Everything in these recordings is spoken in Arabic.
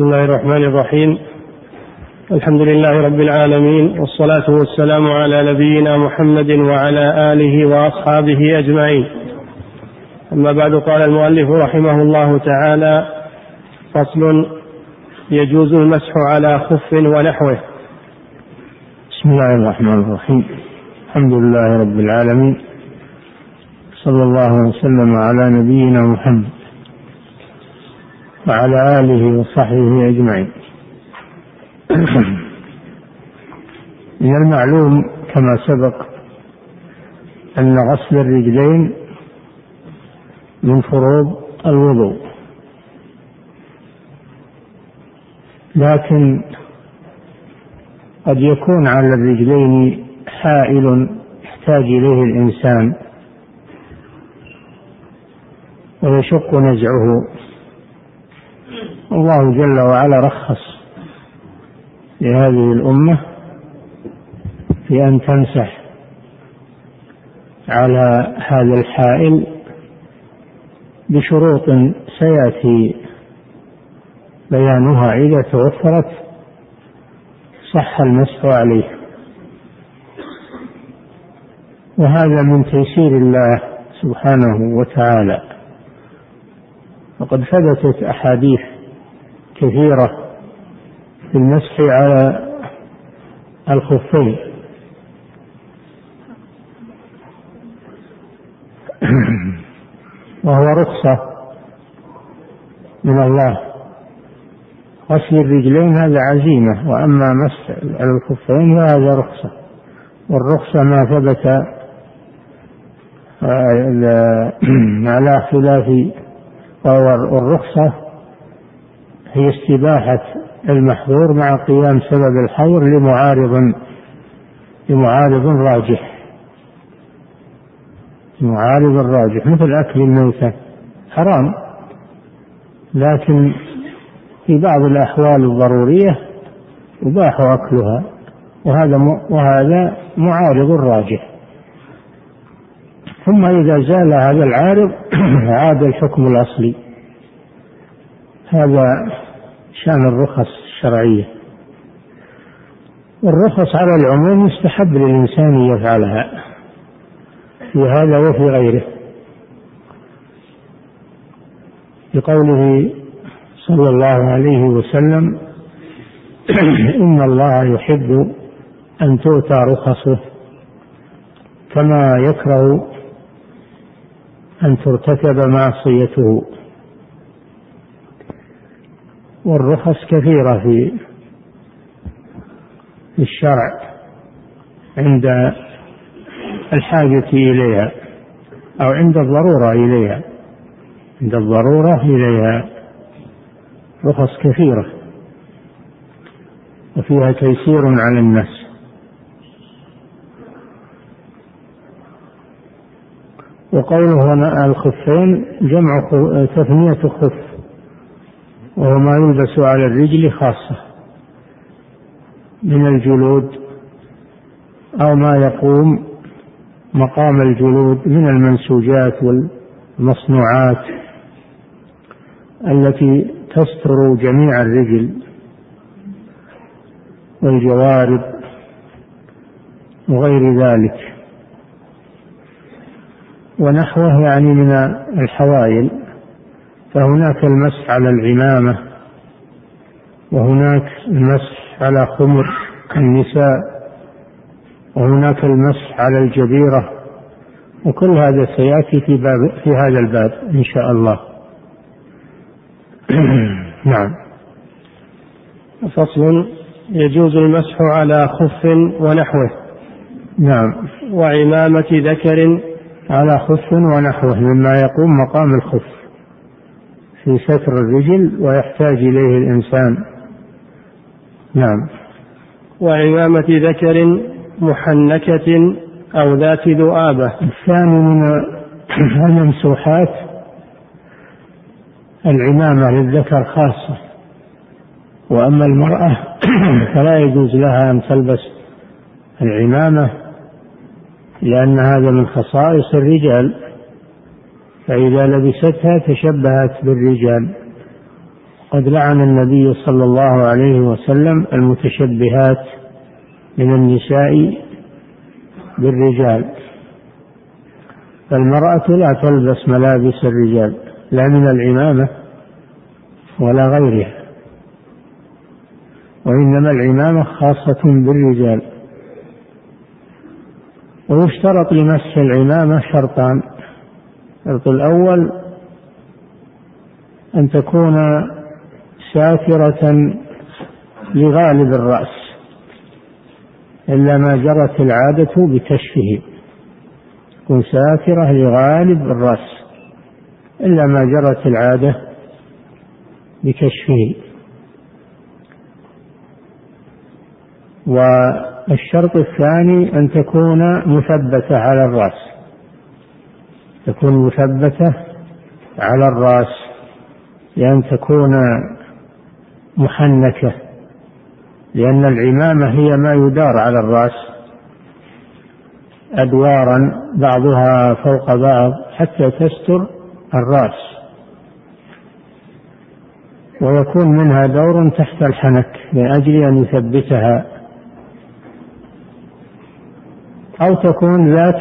بسم الله الرحمن الرحيم الحمد لله رب العالمين والصلاة والسلام على نبينا محمد وعلى آله وأصحابه أجمعين أما بعد قال المؤلف رحمه الله تعالى فصل يجوز المسح على خف ونحوه بسم الله الرحمن الرحيم الحمد لله رب العالمين صلى الله وسلم على نبينا محمد وعلى آله وصحبه أجمعين. من المعلوم كما سبق أن غسل الرجلين من فروض الوضوء. لكن قد يكون على الرجلين حائل يحتاج إليه الإنسان ويشق نزعه. الله جل وعلا رخص لهذه الأمة في أن تمسح على هذا الحائل بشروط سيأتي بيانها إذا توفرت صح المسح عليه. وهذا من تيسير الله سبحانه وتعالى. وقد ثبتت أحاديث كثيرة في المسح على الخفين. وهو رخصة من الله. غسل الرجلين هذا عزيمة وأما مسح على الخفين فهذا رخصة. والرخصة ما ثبت آه، على خلاف والرخصة هي استباحة المحظور مع قيام سبب الحظر لمعارض لمعارض راجح. معارض راجح مثل أكل الميتة حرام. لكن في بعض الأحوال الضرورية يباح أكلها وهذا وهذا معارض راجح. ثم إذا زال هذا العارض عاد الحكم الأصلي. هذا شأن الرخص الشرعية. والرخص على العموم يستحب للإنسان يفعلها. في هذا وفي غيره. بقوله صلى الله عليه وسلم إن الله يحب أن تؤتى رخصه كما يكره أن ترتكب معصيته. والرخص كثيرة في الشرع عند الحاجة إليها أو عند الضرورة إليها. عند الضرورة إليها رخص كثيرة وفيها تيسير على الناس. وقوله هنا الخفين جمع تثنية خف وهو ما يلبس على الرجل خاصة من الجلود أو ما يقوم مقام الجلود من المنسوجات والمصنوعات التي تستر جميع الرجل والجوارب وغير ذلك. ونحوه يعني من الحوائل. فهناك المسح على العمامة وهناك المسح على خمر النساء وهناك المسح على الجبيرة وكل هذا سيأتي في باب في هذا الباب إن شاء الله. نعم. فصل يجوز المسح على خف ونحوه. نعم. وعمامة ذكر على خف ونحوه. مما يقوم مقام الخف. في ستر الرجل ويحتاج إليه الإنسان. نعم. وعمامة ذكر محنكة أو ذات ذؤابة. الثاني من الممسوحات العمامة للذكر خاصة. وأما المرأة فلا يجوز لها أن تلبس العمامة لأن هذا من خصائص الرجال. فإذا لبستها تشبهت بالرجال. قد لعن النبي صلى الله عليه وسلم المتشبهات من النساء بالرجال. فالمرأة لا تلبس ملابس الرجال لا من العمامة ولا غيرها. وإنما العمامة خاصة بالرجال. ويشترط لمسح العمامة شرطان. الشرط الأول أن تكون ساترة لغالب الرأس إلا ما جرت العادة بكشفه. تكون ساترة لغالب الرأس إلا ما جرت العادة بكشفه. والشرط الثاني أن تكون مثبتة على الرأس. تكون مثبتة على الرأس لأن تكون محنكة لأن العمامة هي ما يدار على الرأس. أدوارا بعضها فوق بعض حتى تستر الرأس. ويكون منها دور تحت الحنك من أجل أن يثبتها. أو تكون ذات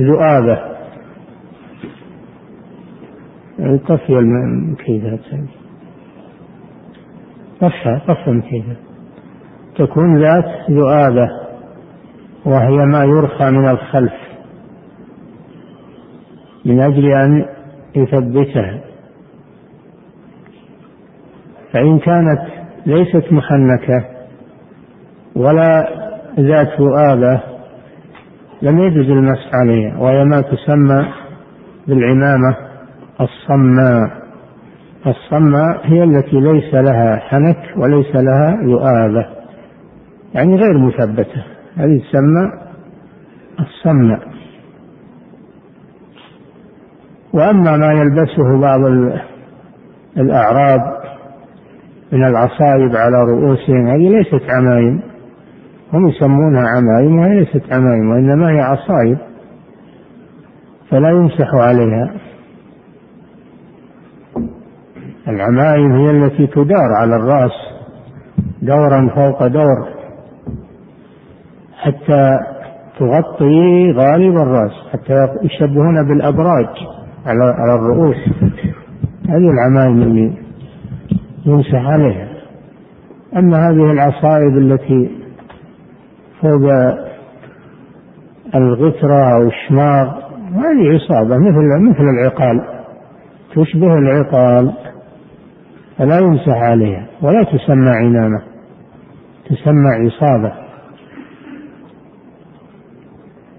ذؤابة طفي المكيدات طفى طفى المكيدات تكون ذات ذؤابة وهي ما يرخى من الخلف من أجل أن يثبتها. فإن كانت ليست محنكة ولا ذات ذؤابة لم يجوز المسح عليها وهي ما تسمى بالعمامة. الصماء الصماء هي التي ليس لها حنك وليس لها ذؤابة يعني غير مثبتة. هذه تسمى الصماء وأما ما يلبسه بعض الأعراب من العصائب على رؤوسهم هذه ليست عمايم. هم يسمونها عمايم وهي ليست عمايم وإنما هي عصائب فلا يمسح عليها. العمائم هي التي تدار على الرأس دورا فوق دور حتى تغطي غالب الرأس حتى يشبهون بالأبراج على على الرؤوس. هذه العمائم اللي يمسح عليها. أما هذه العصائب التي فوق الغترة أو الشماغ هذه عصابة مثل مثل العقال. تشبه العقال. فلا يمسح عليها ولا تسمى عنامة تسمى عصابة.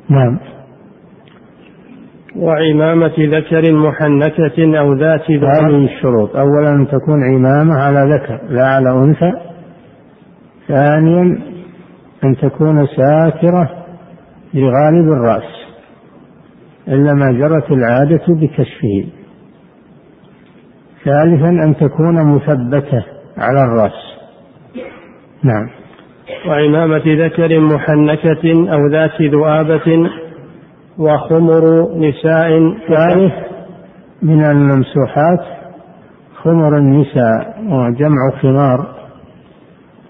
نعم. وعمامة ذكر محنكة أو ذات هذه الشروط. أولا أن تكون عمامة على ذكر لا على أنثى. ثانيا أن تكون ساترة لغالب الرأس إلا ما جرت العادة بكشفه. ثالثا أن تكون مثبتة على الرأس. نعم. وعمامة ذكر محنكة أو ذات ذؤابة وخمر نساء ثالث من الممسوحات خمر النساء وجمع خمار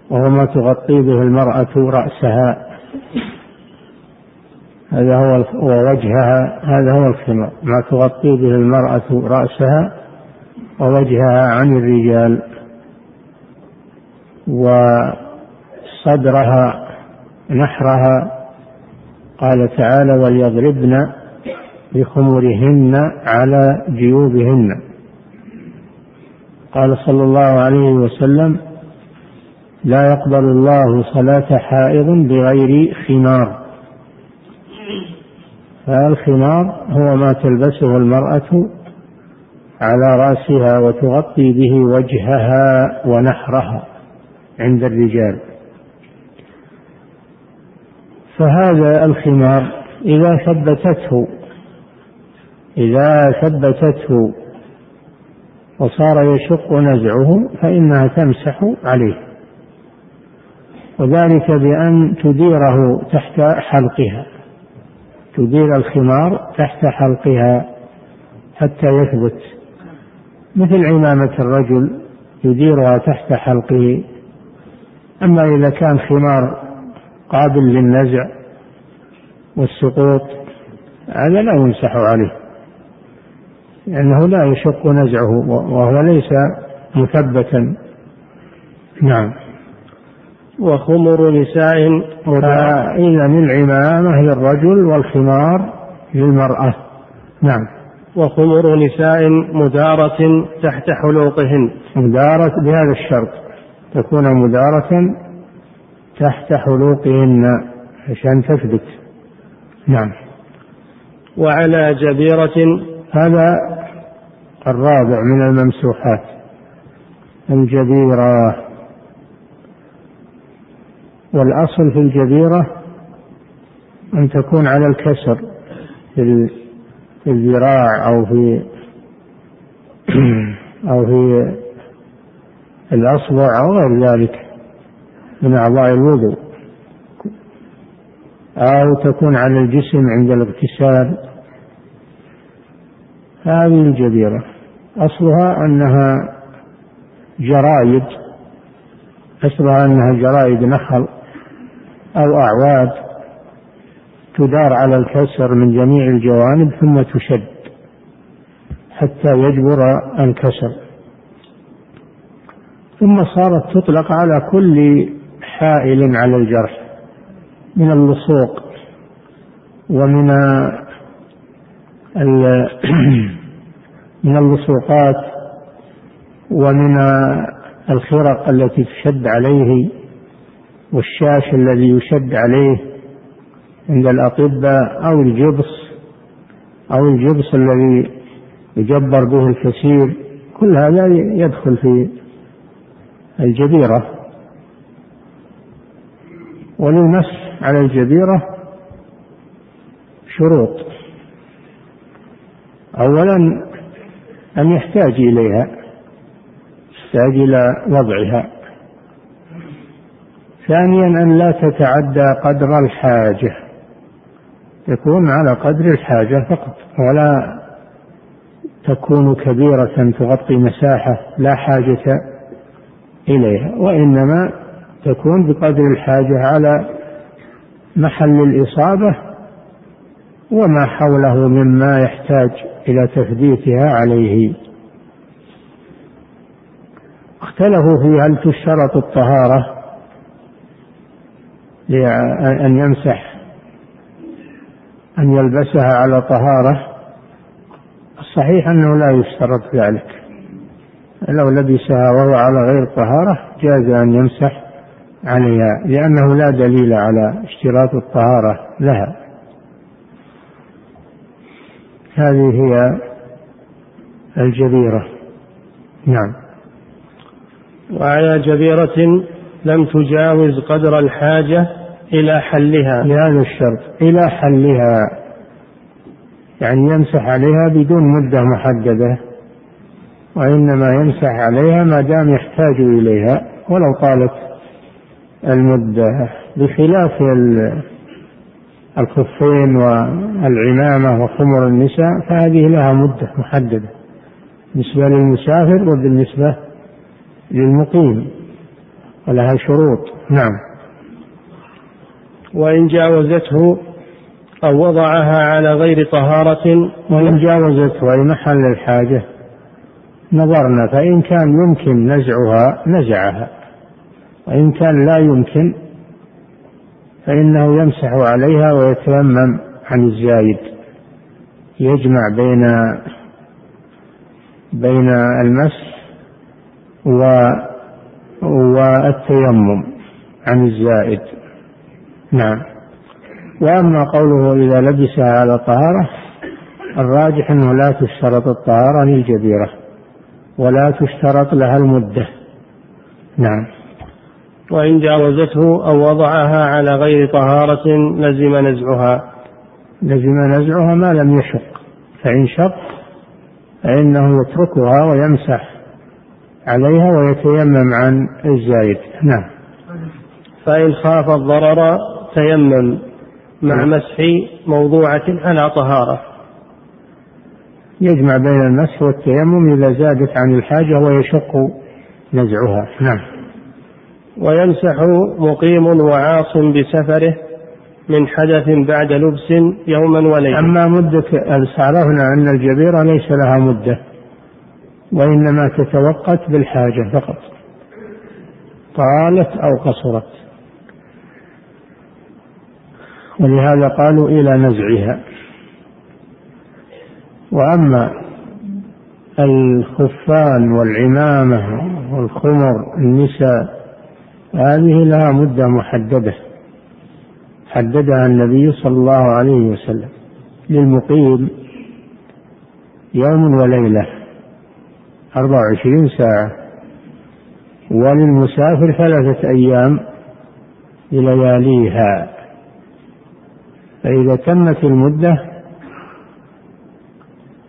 وهو ما تغطي به المرأة رأسها. هذا هو ووجهها هذا هو الخمار ما تغطي به المرأة رأسها. ووجهها عن الرجال وصدرها نحرها قال تعالى وليضربن بخمرهن على جيوبهن. قال صلى الله عليه وسلم لا يقبل الله صلاة حائض بغير خمار. فالخمار هو ما تلبسه المرأة على رأسها وتغطي به وجهها ونحرها عند الرجال. فهذا الخمار إذا ثبتته إذا ثبتته وصار يشق نزعه فإنها تمسح عليه. وذلك بأن تديره تحت حلقها تدير الخمار تحت حلقها حتى يثبت. مثل عمامة الرجل يديرها تحت حلقه. أما إذا كان خمار قابل للنزع والسقوط هذا لا يمسح عليه لأنه لا يشق نزعه وهو ليس مثبتا. نعم. وخمر نساء فإذا العمامة للرجل والخمار للمرأة. نعم. وخمر نساء مدارة تحت حلوقهن. مدارة بهذا الشرط تكون مدارة تحت حلوقهن عشان تثبت. نعم. وعلى جبيرة. هذا الرابع من الممسوحات. الجبيرة. والأصل في الجبيرة أن تكون على الكسر في الذراع أو في أو في الأصبع أو غير ذلك من أعضاء الوضوء أو تكون على الجسم عند الاغتسال. هذه الجبيرة أصلها أنها جرايد أصلها أنها جرايد نخل أو أعواد. تدار على الكسر من جميع الجوانب ثم تشد حتى يجبر الكسر. ثم صارت تطلق على كل حائل على الجرح من اللصوق ومن من اللصوقات ومن الخرق التي تشد عليه والشاش الذي يشد عليه. عند الأطباء أو الجبص أو الجبص الذي يجبر به الكثير كل هذا يدخل في الجبيرة وللمسح على الجبيرة شروط. أولا أن يحتاج إليها يحتاج إلى وضعها. ثانيا أن لا تتعدى قدر الحاجة. تكون على قدر الحاجة فقط ولا تكون كبيرة تغطي مساحة لا حاجة إليها وإنما تكون بقدر الحاجة على محل الإصابة وما حوله مما يحتاج إلى تثبيتها عليه. اختلفوا في هل تشترط الطهارة لأن يمسح أن يلبسها على طهارة الصحيح أنه لا يشترط ذلك. لو لبسها وهو على غير طهارة جاز أن يمسح عليها لأنه لا دليل على اشتراط الطهارة لها. هذه هي الجبيرة. نعم. وعلى جبيرة لم تجاوز قدر الحاجة إلى حلها. لهذا الشرط. إلى حلها. يعني يمسح عليها بدون مدة محددة. وإنما يمسح عليها ما دام يحتاج إليها. ولو طالت المدة. بخلاف الخفين والعمامة وخمر النساء فهذه لها مدة محددة. بالنسبة للمسافر وبالنسبة للمقيم. ولها شروط. نعم. وإن جاوزته أو وضعها على غير طهارة وإن جاوزته أي محل الحاجة نظرنا فإن كان يمكن نزعها نزعها. وإن كان لا يمكن فإنه يمسح عليها ويتيمم عن الزايد. يجمع بين بين المسح و والتيمم عن الزائد نعم. وأما قوله إذا لبسها على طهارة الراجح أنه لا تشترط الطهارة للجبيرة ولا تشترط لها المدة. نعم. وإن جاوزته أو وضعها على غير طهارة لزم نزعها. لزم نزعها ما لم يشق فإن شق فإنه يتركها ويمسح عليها ويتيمم عن الزايد. نعم. فإن خاف الضرر تيمم مع نعم. مسح موضوعة على طهارة. يجمع بين المسح والتيمم إذا زادت عن الحاجة ويشق نزعها. نعم. ويمسح مقيم وعاص بسفره من حدث بعد لبس يوما وليلة. أما مدة عرفنا أن الجبيرة ليس لها مدة وإنما تتوقت بالحاجة فقط. طالت أو قصرت. ولهذا قالوا إلى نزعها. وأما الخفان والعمامة والخمر النساء هذه لها مدة محددة. حددها النبي صلى الله عليه وسلم. للمقيم يوم وليلة أربع وعشرين ساعة. وللمسافر ثلاثة أيام بلياليها فإذا تمت المدة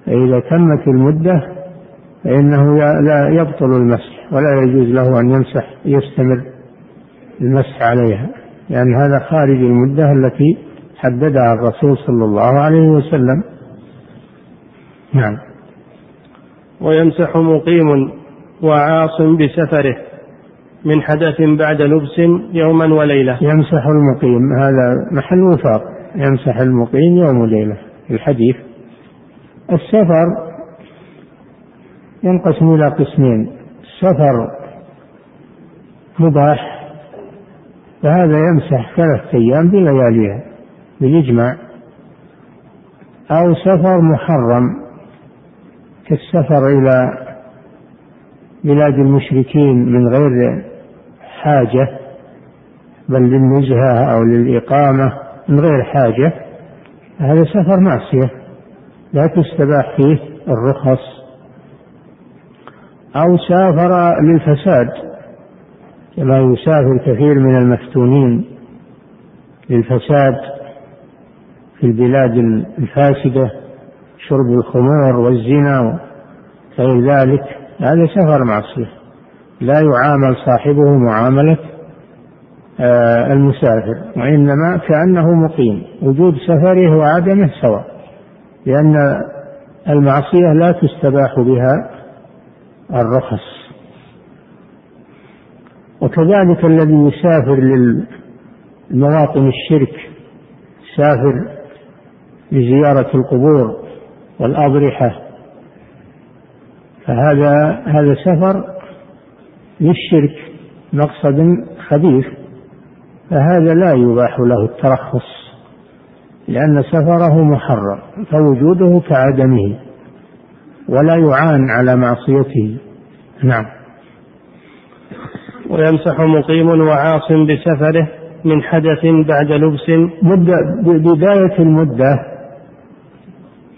فإذا تمت المدة فإنه لا يبطل المسح ولا يجوز له أن يمسح يستمر المسح عليها لأن هذا خارج المدة التي حددها الرسول صلى الله عليه وسلم. نعم. ويمسح مقيم وعاص بسفره من حدث بعد لبس يوما وليلة. يمسح المقيم هذا محل وفاق. يمسح المقيم يوم وليلة. الحديث السفر ينقسم إلى قسمين. سفر مباح فهذا يمسح ثلاثة أيام بلياليها بالإجماع. أو سفر محرم كالسفر إلى بلاد المشركين من غير حاجة بل للنزهة أو للإقامة. من غير حاجة هذا سفر معصية لا تستباح فيه الرخص. أو سافر للفساد كما يسافر كثير من المفتونين للفساد في البلاد الفاسدة شرب الخمور والزنا وغير ذلك. هذا سفر معصية لا يعامل صاحبه معاملة المسافر وإنما كأنه مقيم. وجود سفره وعدمه سواء لأن المعصية لا تستباح بها الرخص. وكذلك الذي يسافر للمواطن الشرك سافر لزيارة القبور والأضرحة فهذا هذا سفر للشرك مقصد خبيث. فهذا لا يباح له الترخص لأن سفره محرم فوجوده كعدمه ولا يعان على معصيته. نعم. ويمسح مقيم وعاص بسفره من حدث بعد لبس. مدة بداية المدة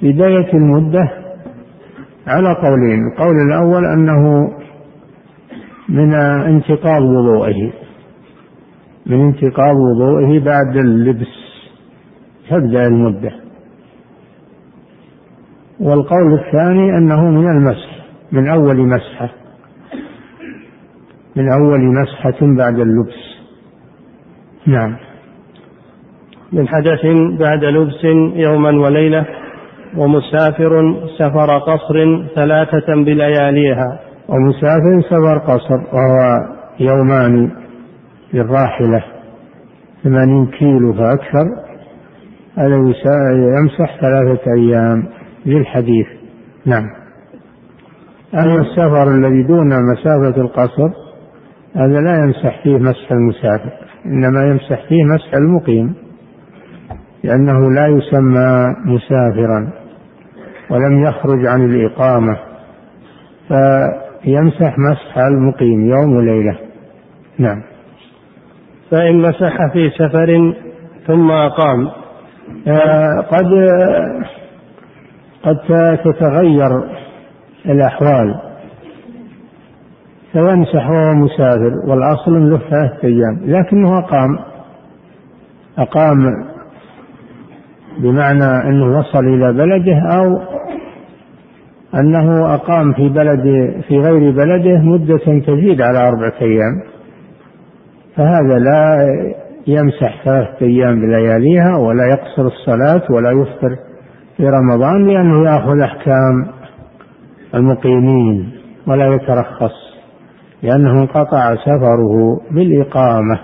بداية المدة على قولين. القول الأول أنه من انتقاض وضوئه. من انتقاض وضوئه بعد اللبس. تبدأ المدة. والقول الثاني أنه من المسح من أول مسحة. من أول مسحة بعد اللبس. نعم. من حدث بعد لبس يوما وليلة ومسافر سفر قصر ثلاثة بلياليها. ومسافر سفر قصر وهو يومان. للراحلة ثمانين كيلو فأكثر هذا يمسح ثلاثة أيام للحديث نعم. أما السفر الذي دون مسافة القصر هذا لا يمسح فيه مسح المسافر إنما يمسح فيه مسح المقيم لأنه لا يسمى مسافرا ولم يخرج عن الإقامة فيمسح مسح المقيم يوم وليلة. نعم. فإن مسح في سفر ثم أقام. آه قد قد تتغير الأحوال. فيمسح وهو مسافر والأصل له ثلاثة أيام لكنه أقام. أقام بمعنى أنه وصل إلى بلده أو أنه أقام في بلد في غير بلده مدة تزيد على أربعة أيام. فهذا لا يمسح ثلاثة أيام بلياليها ولا يقصر الصلاة ولا يفطر في رمضان لأنه يأخذ أحكام المقيمين ولا يترخص لأنه انقطع سفره بالإقامة.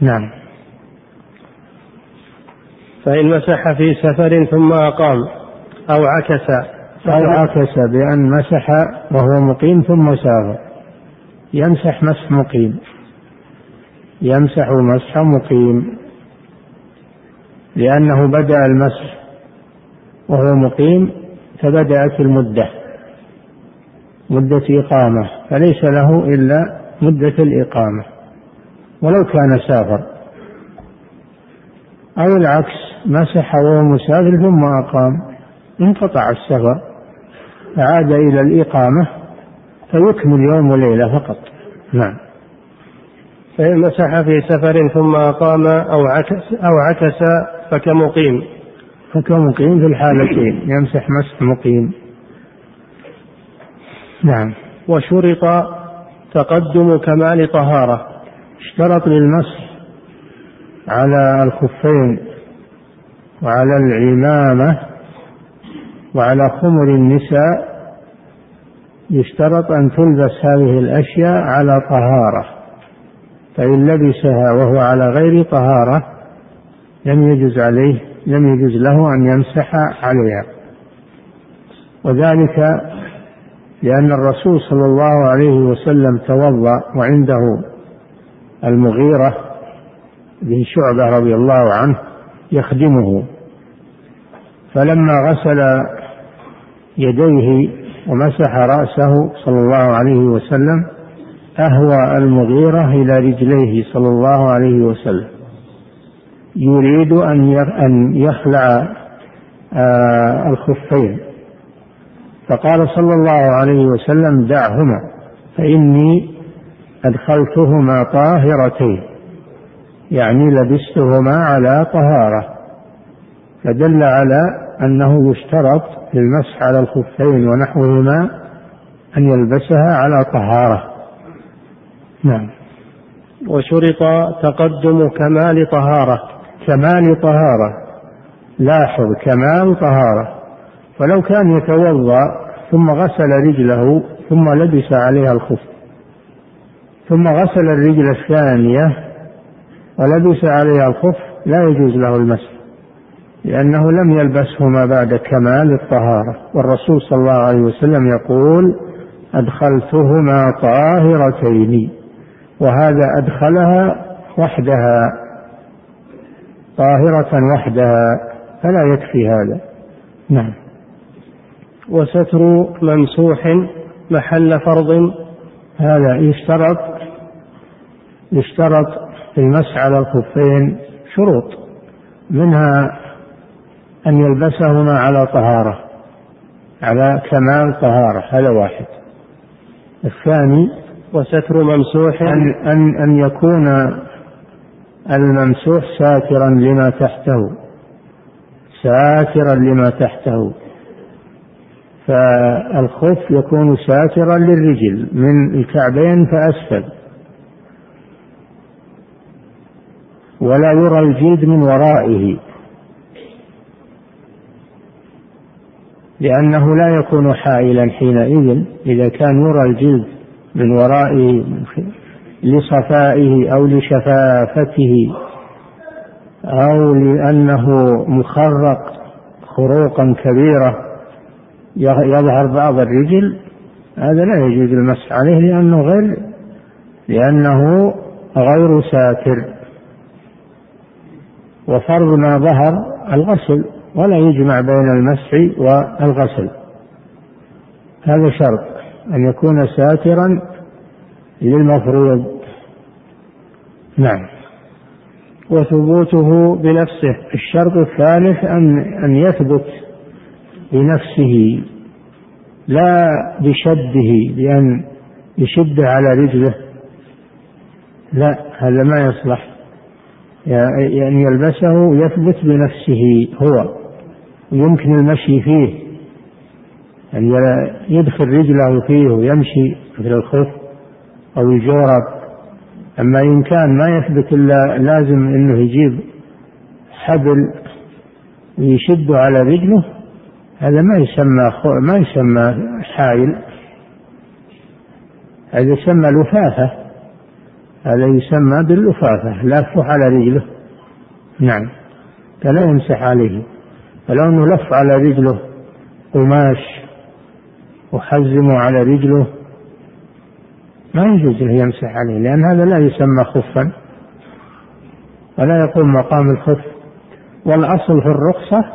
نعم. فإن مسح في سفر ثم أقام أو عكس. أو عكس بأن مسح وهو مقيم ثم سافر. يمسح مسح مقيم. يمسح مسح مقيم لأنه بدأ المسح وهو مقيم فبدأت المدة مدة إقامة فليس له إلا مدة الإقامة ولو كان سافر. أو العكس مسح وهو مسافر ثم أقام انقطع السفر فعاد إلى الإقامة فيكمل يوم وليلة فقط. نعم. فإن مسح في سفر ثم أقام أو عكس أو عكس فكمقيم. فكمقيم في الحالتين يمسح مسح مقيم. نعم. وشرط تقدم كمال طهارة. اشترط للمسح على الخفين وعلى العمامة وعلى خمر النساء يشترط أن تلبس هذه الأشياء على طهارة. فإن لبسها وهو على غير طهارة لم يجز عليه لم يجز له أن يمسح عليها. وذلك لأن الرسول صلى الله عليه وسلم توضأ وعنده المغيرة بن شعبة رضي الله عنه يخدمه. فلما غسل يديه ومسح رأسه صلى الله عليه وسلم أهوى المغيرة إلى رجليه صلى الله عليه وسلم. يريد أن يخلع آه، الخفين. فقال صلى الله عليه وسلم دعهما فإني أدخلتهما طاهرتين. يعني لبستهما على طهارة. فدل على أنه يشترط للمسح على الخفين ونحوهما أن يلبسها على طهارة. نعم. وشرط تقدم كمال طهارة. كمال طهارة. لاحظ كمال طهارة. فلو كان يتوضأ ثم غسل رجله ثم لبس عليها الخف. ثم غسل الرجل الثانية ولبس عليها الخف لا يجوز له المسح. لأنه لم يلبسهما بعد كمال الطهارة. والرسول صلى الله عليه وسلم يقول أدخلتهما طاهرتين. وهذا أدخلها وحدها طاهرة وحدها فلا يكفي هذا. نعم. وستر ممسوح محل فرض. هذا يشترط يشترط في المسح على الخفين شروط منها أن يلبسهما على طهارة على كمال طهارة هذا واحد. الثاني وستر ممسوح. أن, أن, أن يكون الممسوح ساترا لما تحته. ساترا لما تحته. فالخف يكون ساترا للرجل من الكعبين فأسفل. ولا يرى الجلد من ورائه. لأنه لا يكون حائلا حينئذ إذا كان يرى الجلد من ورائه لصفائه أو لشفافته أو لأنه مخرق خروقا كبيرة. يظهر بعض الرجل. هذا لا يجوز المسح عليه لأنه غير لأنه غير ساتر. وفرض ما ظهر الغسل ولا يجمع بين المسح والغسل. هذا شرط. أن يكون ساترا للمفروض. نعم. وثبوته بنفسه. الشرط الثالث أن أن يثبت بنفسه لا بشده بأن يشد على رجله. لا هذا ما يصلح. يعني يلبسه يثبت بنفسه هو. يمكن المشي فيه. يعني يدخل رجله فيه ويمشي مثل الخف أو الجورب. أما إن كان ما يثبت إلا لازم أنه يجيب حبل ويشد على رجله هذا ما يسمى ما يسمى حائل هذا يسمى لفافة هذا يسمى باللفافة لافه على رجله. نعم فلا يمسح عليه فلو إنه لف على رجله قماش وحزمه على رجله. ما يجوز له يمسح عليه لأن هذا لا يسمى خفا ولا يقوم مقام الخف. والأصل في الرخصة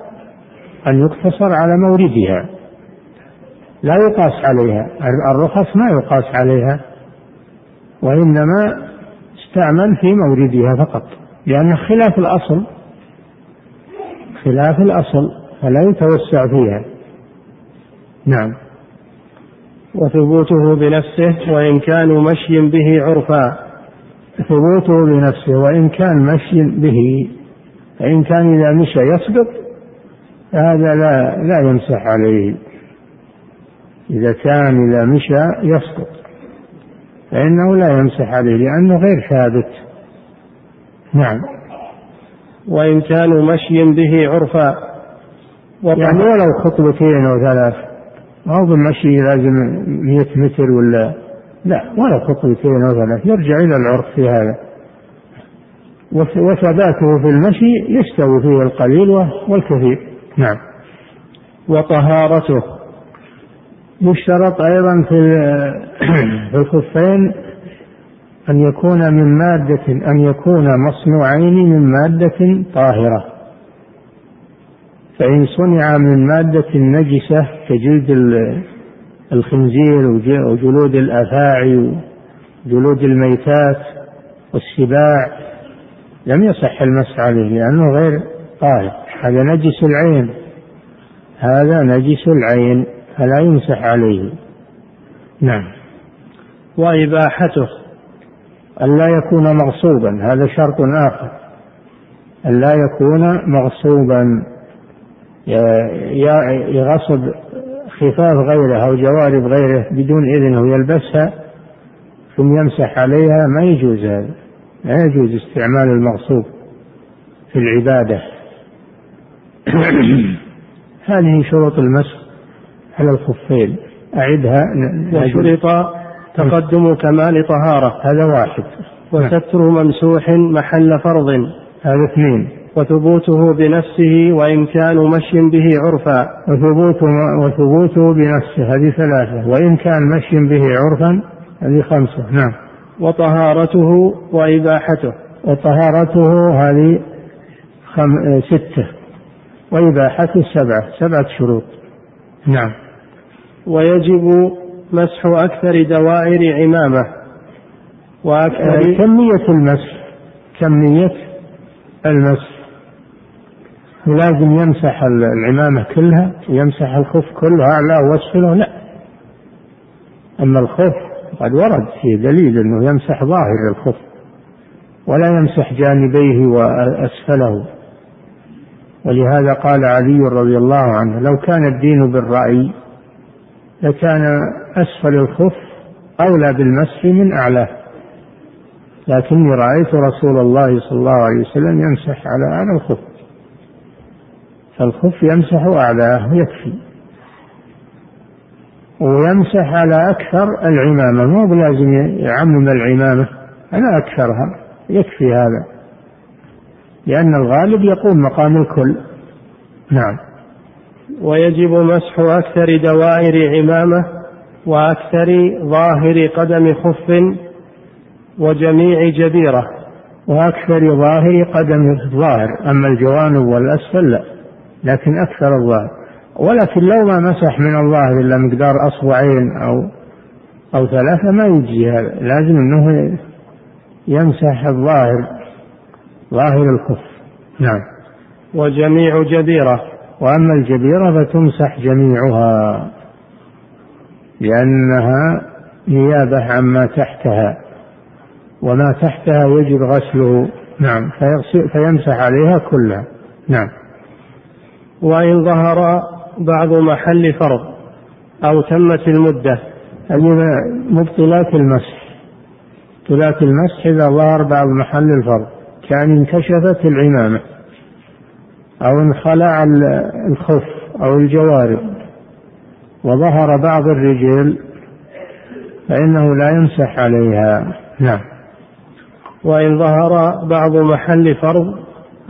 أن يقتصر على موردها لا يقاس عليها. الرخص ما يقاس عليها وإنما استعمل في موردها فقط لأنه خلاف الأصل خلاف الأصل فلا يتوسع فيها. نعم. وثبوته بنفسه وإن كانوا مشي به عرفا. ثبوته بنفسه وإن كان مشي به. فإن كان إذا مشى يسقط هذا لا لا يمسح عليه. إذا كان إذا مشى يسقط فإنه لا يمسح عليه لأنه غير ثابت. نعم. وإن كانوا مشي به عرفا. يعني ولو خطوتين أو ثلاث ما هو بالمشي لازم 100 متر ولا لا ولا خطوتين أو ثلاث يرجع إلى العرف في هذا. وثباته في المشي يستوي فيه القليل والكثير. نعم. وطهارته. يشترط أيضا في في الخفين أن يكون من مادة أن يكون مصنوعين من مادة طاهرة. فإن صنع من مادة نجسة كجلد الخنزير وجلود الأفاعي وجلود الميتات والسباع لم يصح المسح عليه لأنه غير طاهر. هذا نجس العين. هذا نجس العين فلا يمسح عليه. نعم. وإباحته. ألا يكون مغصوبا هذا شرط آخر. ألا يكون مغصوبا. يغصب خفاف غيره أو جوارب غيره بدون إذنه يلبسها ثم يمسح عليها ما يجوز هذا. لا يجوز استعمال المغصوب في العبادة. هذه شروط المسح على الخفين. أعدها وشرط تقدم كمال طهارة. هذا واحد. وستر ممسوح محل فرض. هذا اثنين. وثبوته بنفسه وإن كانوا مشي به عرفا. وثبوته وثبوته بنفسه هذه ثلاثة. وإن كان مشي به عرفا هذه خمسة. نعم. وطهارته وإباحته. وطهارته هذه خم... ستة. وإباحته سبعة. سبعة شروط. نعم. ويجب مسح أكثر دوائر عمامة. وأكثر آه، كمية المسح. كمية المسح. لازم يمسح العمامة كلها ويمسح الخف كله أعلى وأسفله لا. أما الخف قد ورد فيه دليل أنه يمسح ظاهر الخف ولا يمسح جانبيه وأسفله. ولهذا قال علي رضي الله عنه لو كان الدين بالرأي لكان أسفل الخف أولى بالمسح من أعلاه لكني رأيت رسول الله صلى الله عليه وسلم يمسح على أعلى الخف. فالخف يمسح أعلاه يكفي. ويمسح على أكثر العمامة. مو بلازم يعمم العمامة على أكثرها. يكفي هذا. لأن الغالب يقوم مقام الكل. نعم. ويجب مسح أكثر دوائر عمامة وأكثر ظاهر قدم خف وجميع جبيرة. وأكثر ظاهر قدم الظاهر. أما الجوانب والأسفل لا. لكن أكثر الظاهر ولكن لو ما مسح من الظاهر إلا مقدار أصبعين أو أو ثلاثة ما يجي هذا. لازم أنه يمسح الظاهر ظاهر الخف نعم. وجميع جبيرة وأما الجبيرة فتمسح جميعها لأنها نيابة عما تحتها. وما تحتها يجب غسله. نعم. فيمسح عليها كلها. نعم. وإن ظهر بعض محل فرض أو تمت المدة هذه مبطلات المسح. مبطلات المسح إذا ظهر بعض محل الفرض كأن انكشفت العمامة أو انخلع الخف أو الجوارب. وظهر بعض الرجل فإنه لا يمسح عليها. نعم. وإن ظهر بعض محل فرض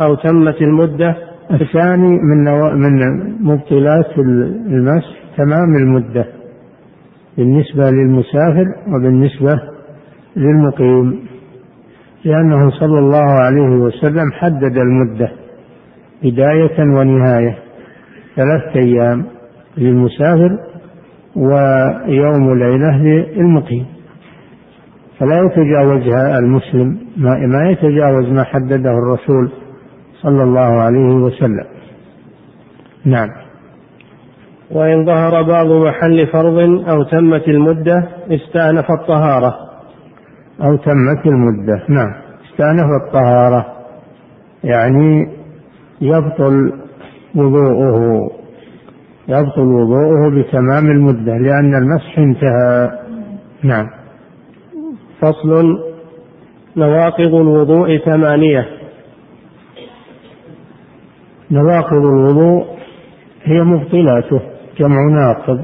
أو تمت المدة الثاني من من مبطلات المسح تمام المدة بالنسبة للمسافر وبالنسبة للمقيم لأنه صلى الله عليه وسلم حدد المدة بداية ونهاية ثلاثة أيام للمسافر ويوم ليلة للمقيم. فلا يتجاوزها المسلم ما يتجاوز ما حدده الرسول صلى الله عليه وسلم. نعم. وإن ظهر بعض محل فرض أو تمت المدة استأنف الطهارة. أو تمت المدة. نعم. استأنف الطهارة. يعني يبطل وضوءه. يبطل وضوءه بتمام المدة لأن المسح انتهى. نعم. فصل نواقض الوضوء ثمانية. نواقض الوضوء هي مبطلاته جمع ناقض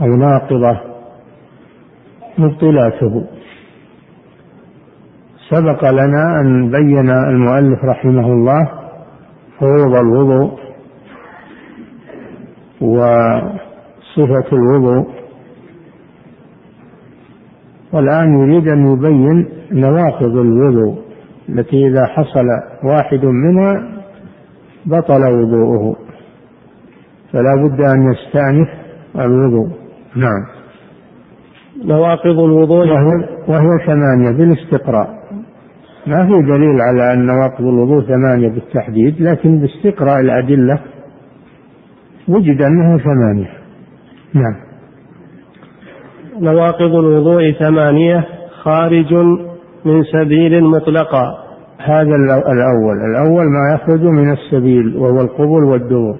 أو ناقضة مبطلاته. سبق لنا أن بين المؤلف رحمه الله فروض الوضوء وصفة الوضوء. والآن يريد أن يبين نواقض الوضوء التي إذا حصل واحد منها بطل وضوءه. فلا بد أن يستأنف الوضوء. نعم. نواقض الوضوء. وهي, وهي ثمانية بالاستقراء. ما في دليل على أن نواقض الوضوء ثمانية بالتحديد لكن باستقراء الأدلة وجد أنه ثمانية. نعم. نواقض الوضوء ثمانية خارج من سبيل مطلقا هذا الأول. الأول ما يخرج من السبيل وهو القبول والدبر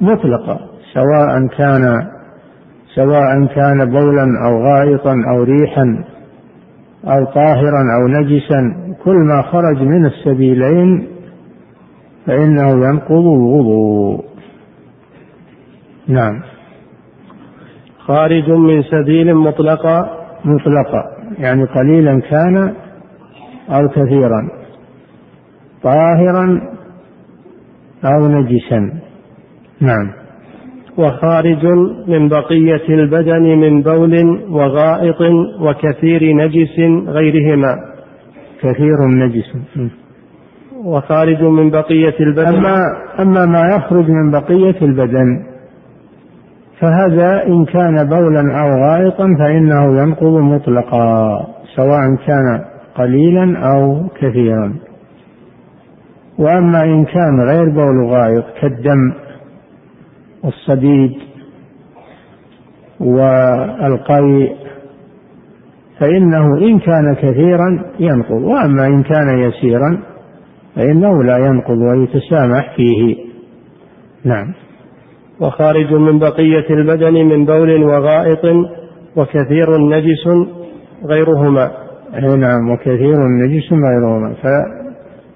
مطلقا سواء كان سواء كان بولا أو غائطا أو ريحا أو طاهرا أو نجسا. كل ما خرج من السبيلين فإنه ينقض الوضوء. نعم. خارج من سبيل مطلقا مطلقا يعني قليلا كان أو كثيرا. طاهرا أو نجسا. نعم. وخارج من بقية البدن من بول وغائط وكثير نجس غيرهما. كثير نجس. وخارج من بقية البدن. أما أما ما يخرج من بقية البدن فهذا إن كان بولا أو غائطا فإنه ينقض مطلقا سواء كان قليلا أو كثيرا. وأما إن كان غير بول غائط كالدم والصديد والقيء فإنه إن كان كثيرا ينقض. وأما إن كان يسيرا فإنه لا ينقض ويتسامح فيه. نعم. وخارج من بقية البدن من بول وغائط وكثير نجس غيرهما. نعم وكثير نجس غيرهما.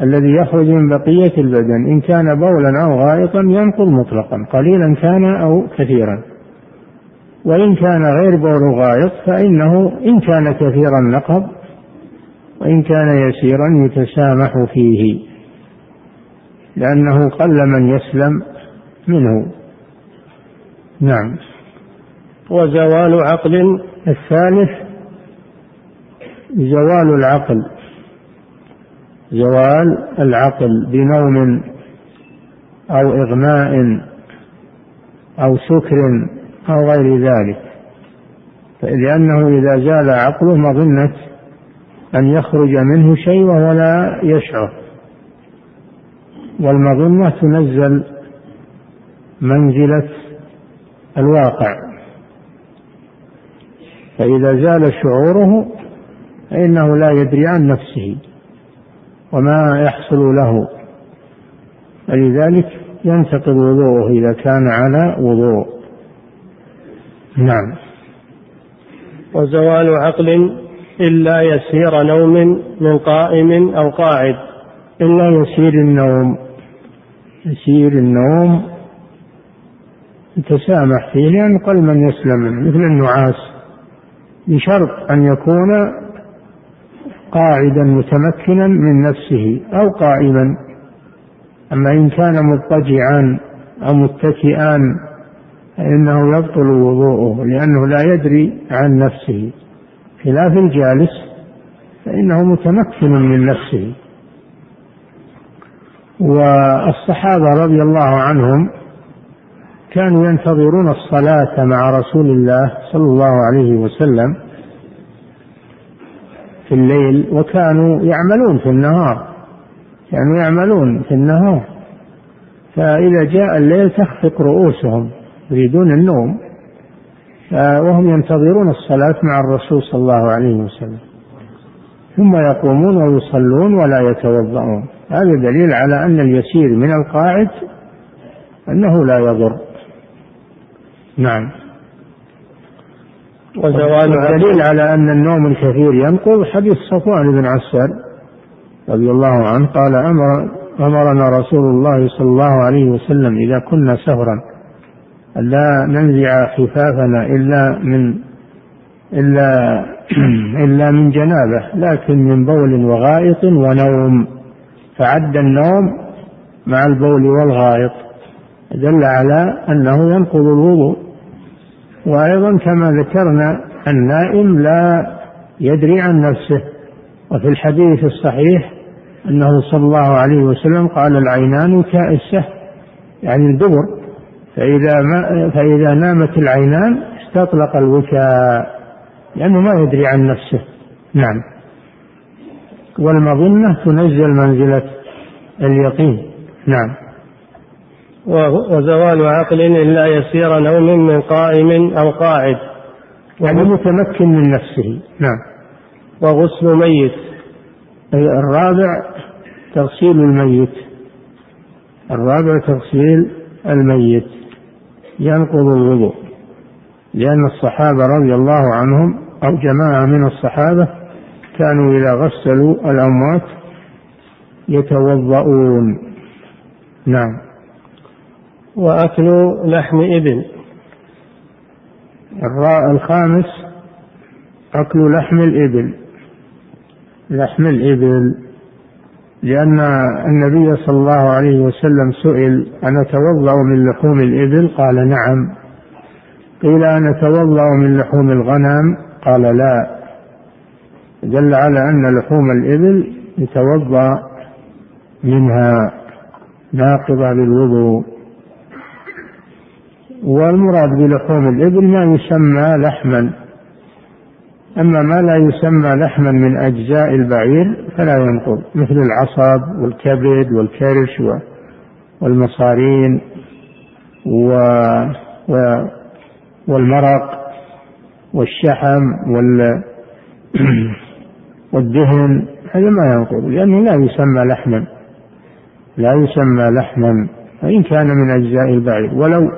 فالذي يخرج من بقية البدن إن كان بولا أو غائطا ينقض مطلقا قليلا كان أو كثيرا. وإن كان غير بول غائط فإنه إن كان كثيرا نقض وإن كان يسيرا يتسامح فيه لأنه قل من يسلم منه. نعم. وزوال عقل. الثالث زوال العقل. زوال العقل بنوم أو إغماء أو سكر أو غير ذلك. لأنه إذا زال عقله مظنة أن يخرج منه شيء وهو لا يشعر. والمظنة تنزل منزلة الواقع. فإذا زال شعوره فإنه لا يدري عن نفسه. وما يحصل له. فلذلك ينتقض وضوءه إذا كان على وضوء. نعم. وزوال عقل إلا يسير نوم من قائم أو قاعد. إلا يسير النوم. يسير النوم. يتسامح فيه لأن قل من يسلم مثل النعاس. بشرط أن يكون قاعدا متمكنا من نفسه أو قائما. أما إن كان مضطجعا أو متكئا فإنه يبطل وضوءه لأنه لا يدري عن نفسه. خلاف الجالس فإنه متمكن من نفسه. والصحابة رضي الله عنهم كانوا ينتظرون الصلاة مع رسول الله صلى الله عليه وسلم. في الليل وكانوا يعملون في النهار. كانوا يعملون في النهار. فإذا جاء الليل تخفق رؤوسهم يريدون النوم. وهم ينتظرون الصلاة مع الرسول صلى الله عليه وسلم. ثم يقومون ويصلون ولا يتوضؤون. هذا دليل على أن اليسير من القاعد أنه لا يضر. نعم. وزوال الدليل على أن النوم الكثير ينقض حديث صفوان بن عسال رضي الله عنه قال أمر أمرنا رسول الله صلى الله عليه وسلم إذا كنا سهرا لا ننزع خفافنا إلا من إلا إلا من جنابة لكن من بول وغائط ونوم. فعد النوم مع البول والغائط. دل على أنه ينقض الوضوء. وأيضا كما ذكرنا النائم لا يدري عن نفسه وفي الحديث الصحيح أنه صلى الله عليه وسلم قال العينان كائسة يعني الدبر. فإذا ما فإذا نامت العينان استطلق الوكاء لأنه ما يدري عن نفسه. نعم. والمظنة تنزل منزلة اليقين. نعم. وزوال عقل إلا يسير نوم من قائم أو قاعد. يعني متمكن من نفسه. نعم. وغسل ميت. الرابع تغسيل الميت. الرابع تغسيل الميت. ينقض الوضوء. لأن الصحابة رضي الله عنهم أو جماعة من الصحابة كانوا إذا غسلوا الأموات يتوضؤون. نعم. وأكل لحم إبل. الراء الخامس أكل لحم الإبل. لحم الإبل لأن النبي صلى الله عليه وسلم سئل أن أتوضأ من لحوم الإبل؟ قال نعم. قيل أن أتوضأ من لحوم الغنم؟ قال لا. دل على أن لحوم الإبل يتوضأ منها ناقضة للوضوء. والمراد بلحوم الإبل ما يسمى لحما. أما ما لا يسمى لحما من أجزاء البعير فلا ينقض مثل العصب والكبد والكرش والمصارين و والمرق والشحم وال والدهن هذا ما ينقض لأنه لا يسمى لحما. لا يسمى لحما وإن كان من أجزاء البعير. ولو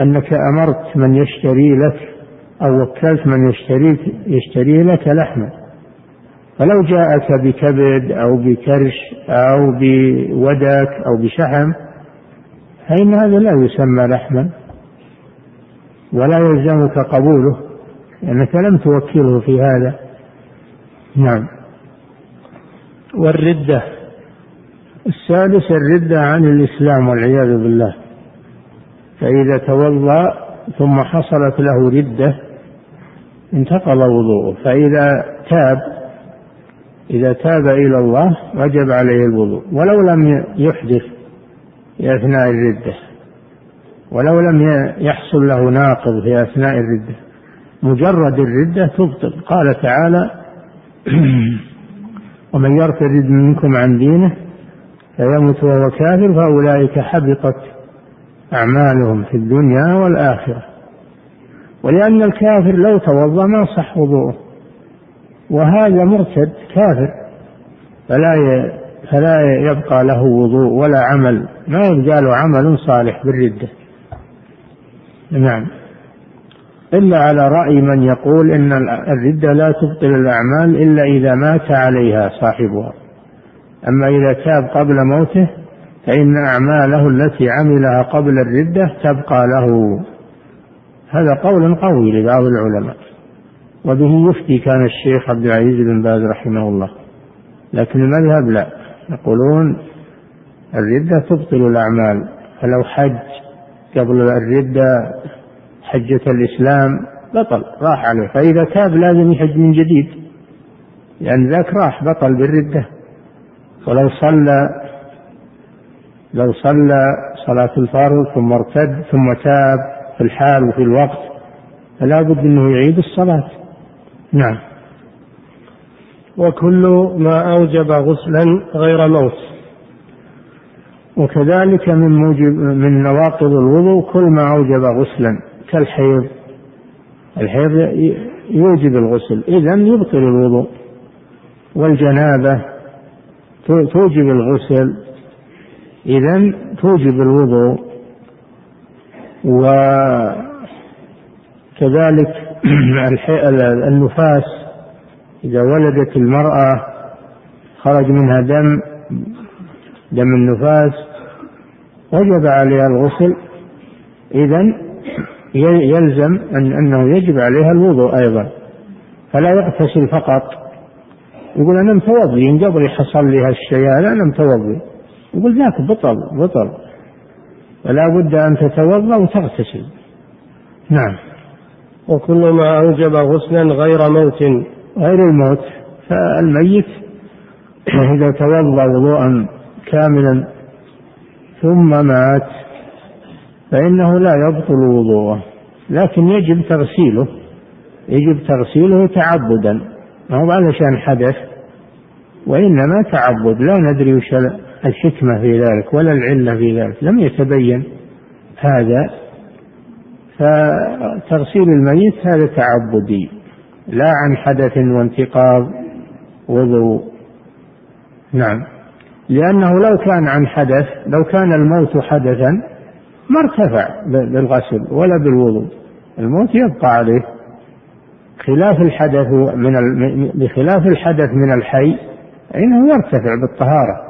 أنك أمرت من يشتري لك أو وكلت من يشتري يشتري لك لحما. فلو جاءك بكبد أو بكرش أو بودك أو بشحم فإن هذا لا يسمى لحما ولا يلزمك قبوله لأنك لم توكله في هذا. نعم. والردة السادس الردة عن الإسلام والعياذ بالله. فإذا توضأ ثم حصلت له ردة انتقض وضوءه. فإذا تاب إذا تاب إلى الله وجب عليه الوضوء. ولو لم يحدث في أثناء الردة. ولو لم يحصل له ناقض في أثناء الردة. مجرد الردة تبطل. قال تعالى ومن يرتد منكم عن دينه فيمت وهو كافر فأولئك حبطت أعمالهم في الدنيا والآخرة. ولأن الكافر لو توضأ ما صح وضوءه. وهذا مرتد كافر. فلا فلا يبقى له وضوء ولا عمل. ما يبقى له عمل صالح بالردة. نعم. إلا على رأي من يقول إن الردة لا تبطل الأعمال إلا إذا مات عليها صاحبها. أما إذا تاب قبل موته فإن أعماله التي عملها قبل الردة تبقى له. هذا قول قوي لبعض العلماء وبه يفتي كان الشيخ عبد العزيز بن باز رحمه الله. لكن المذهب لا. يقولون الردة تبطل الأعمال فلو حج قبل الردة حجة الإسلام بطل راح عليه. فإذا تاب لازم يحج من جديد لأن ذاك راح بطل بالردة. ولو صلى لو صلى صلاة الفرض ثم ارتد ثم تاب في الحال وفي الوقت فلا بد أنه يعيد الصلاة. نعم. وكل ما أوجب غسلا غير موت. وكذلك من موجب من نواقض الوضوء كل ما أوجب غسلا كالحيض. الحيض يوجب الغسل إذا يبطل الوضوء. والجنابة توجب الغسل. إذا توجب الوضوء وكذلك النفاس إذا ولدت المرأة خرج منها دم دم النفاس وجب عليها الغسل. إذا يلزم أن أنه يجب عليها الوضوء أيضا. فلا يغتسل فقط. يقول أنا متوضي إن قبل حصل لي هالشيء هذا أنا متوضي. يقول ذاك بطل بطل. فلا بد أن تتوضأ وتغتسل. نعم. وكل ما أوجب غسلا غير موت. غير الموت. فالميت إذا توضأ وضوءا كاملا ثم مات فإنه لا يبطل وضوءه. لكن يجب تغسيله. يجب تغسيله تعبدا. ما هو علشان حدث وإنما تعبد. لا ندري وش الحكمة في ذلك ولا العلة في ذلك لم يتبين هذا فتغسيل الميت هذا تعبدي لا عن حدث وانتقاض وضوء. نعم. لأنه لو كان عن حدث لو كان الموت حدثا ما ارتفع بالغسل ولا بالوضوء. الموت يبقى عليه. خلاف الحدث من بخلاف الحدث من الحي فإنه يرتفع بالطهارة.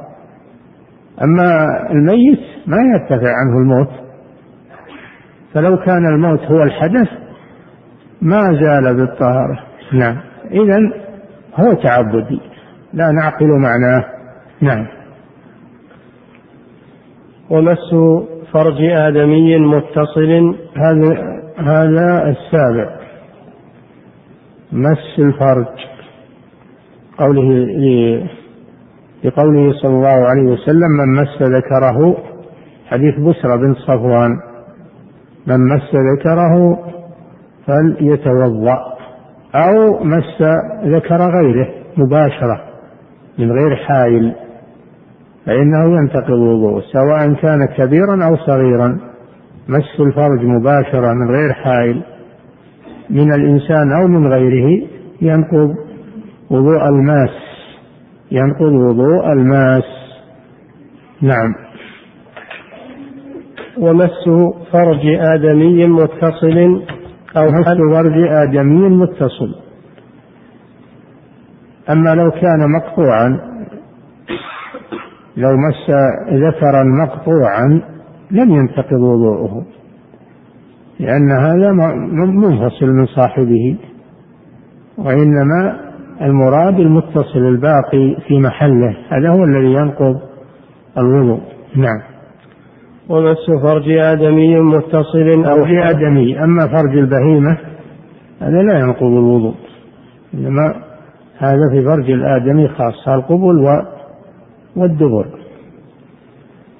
أما الميت ما يرتفع عنه الموت. فلو كان الموت هو الحدث ما زال بالطهارة. نعم. إذا هو تعبدي لا نعقل معناه. نعم. ومس فرج آدمي متصل. هذا هذا السابع. مس الفرج. قوله لقوله صلى الله عليه وسلم من مس ذكره حديث بسرى بن صفوان من مس ذكره فليتوضأ أو مس ذكر غيره مباشرة من غير حائل فإنه ينتقض الوضوء سواء كان كبيرا أو صغيرا مس الفرج مباشرة من غير حائل من الإنسان أو من غيره ينقض وضوء الماس ينقض وضوء الماس. نعم. ومس فرج آدمي متصل أو مس فرج آدمي متصل. أما لو كان مقطوعا لو مس ذكرا مقطوعا لم ينتقض وضوءه لأن هذا منفصل من صاحبه وإنما المراد المتصل الباقي في محله. هذا هو الذي ينقض الوضوء. نعم. ومس فرج آدمي متصل أو في آدمي. أما فرج البهيمة هذا لا ينقض الوضوء. إنما هذا في فرج الآدمي خاصة القبل والدبر.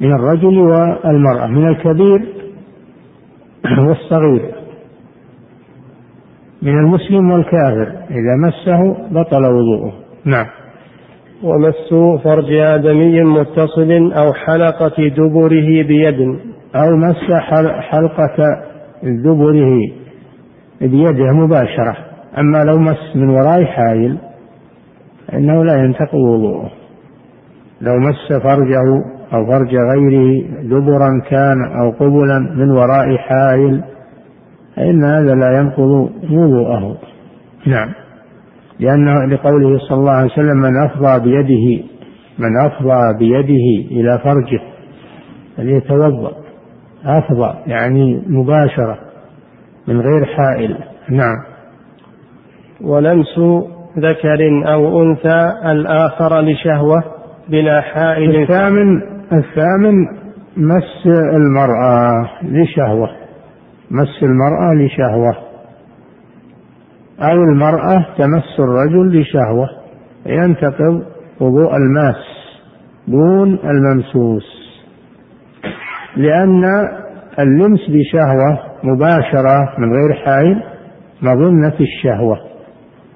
من الرجل والمرأة. من الكبير والصغير. من المسلم والكافر. إذا مسه بطل وضوءه. نعم. ومس فرج آدمي متصل أو حلقة دبره بيد. أو مس حلقة دبره بيده مباشرة. أما لو مس من وراء حائل فإنه لا ينتقض وضوءه. لو مس فرجه أو فرج غيره دبرا كان أو قبلا من وراء حائل فإن هذا لا ينقض وضوءه. نعم. لأنه لقوله صلى الله عليه وسلم من أفضى بيده من أفضى بيده إلى فرجه فليتوضأ. أفضى يعني مباشرة من غير حائل. نعم. ولمس ذكر أو أنثى الآخر لشهوة بلا حائل. الثامن الثامن مس المرأة لشهوة. مس المرأة لشهوة. أو المرأة تمس الرجل لشهوة. ينتقض وضوء الماس دون الممسوس. لأن اللمس بشهوة مباشرة من غير حائل مظنة الشهوة.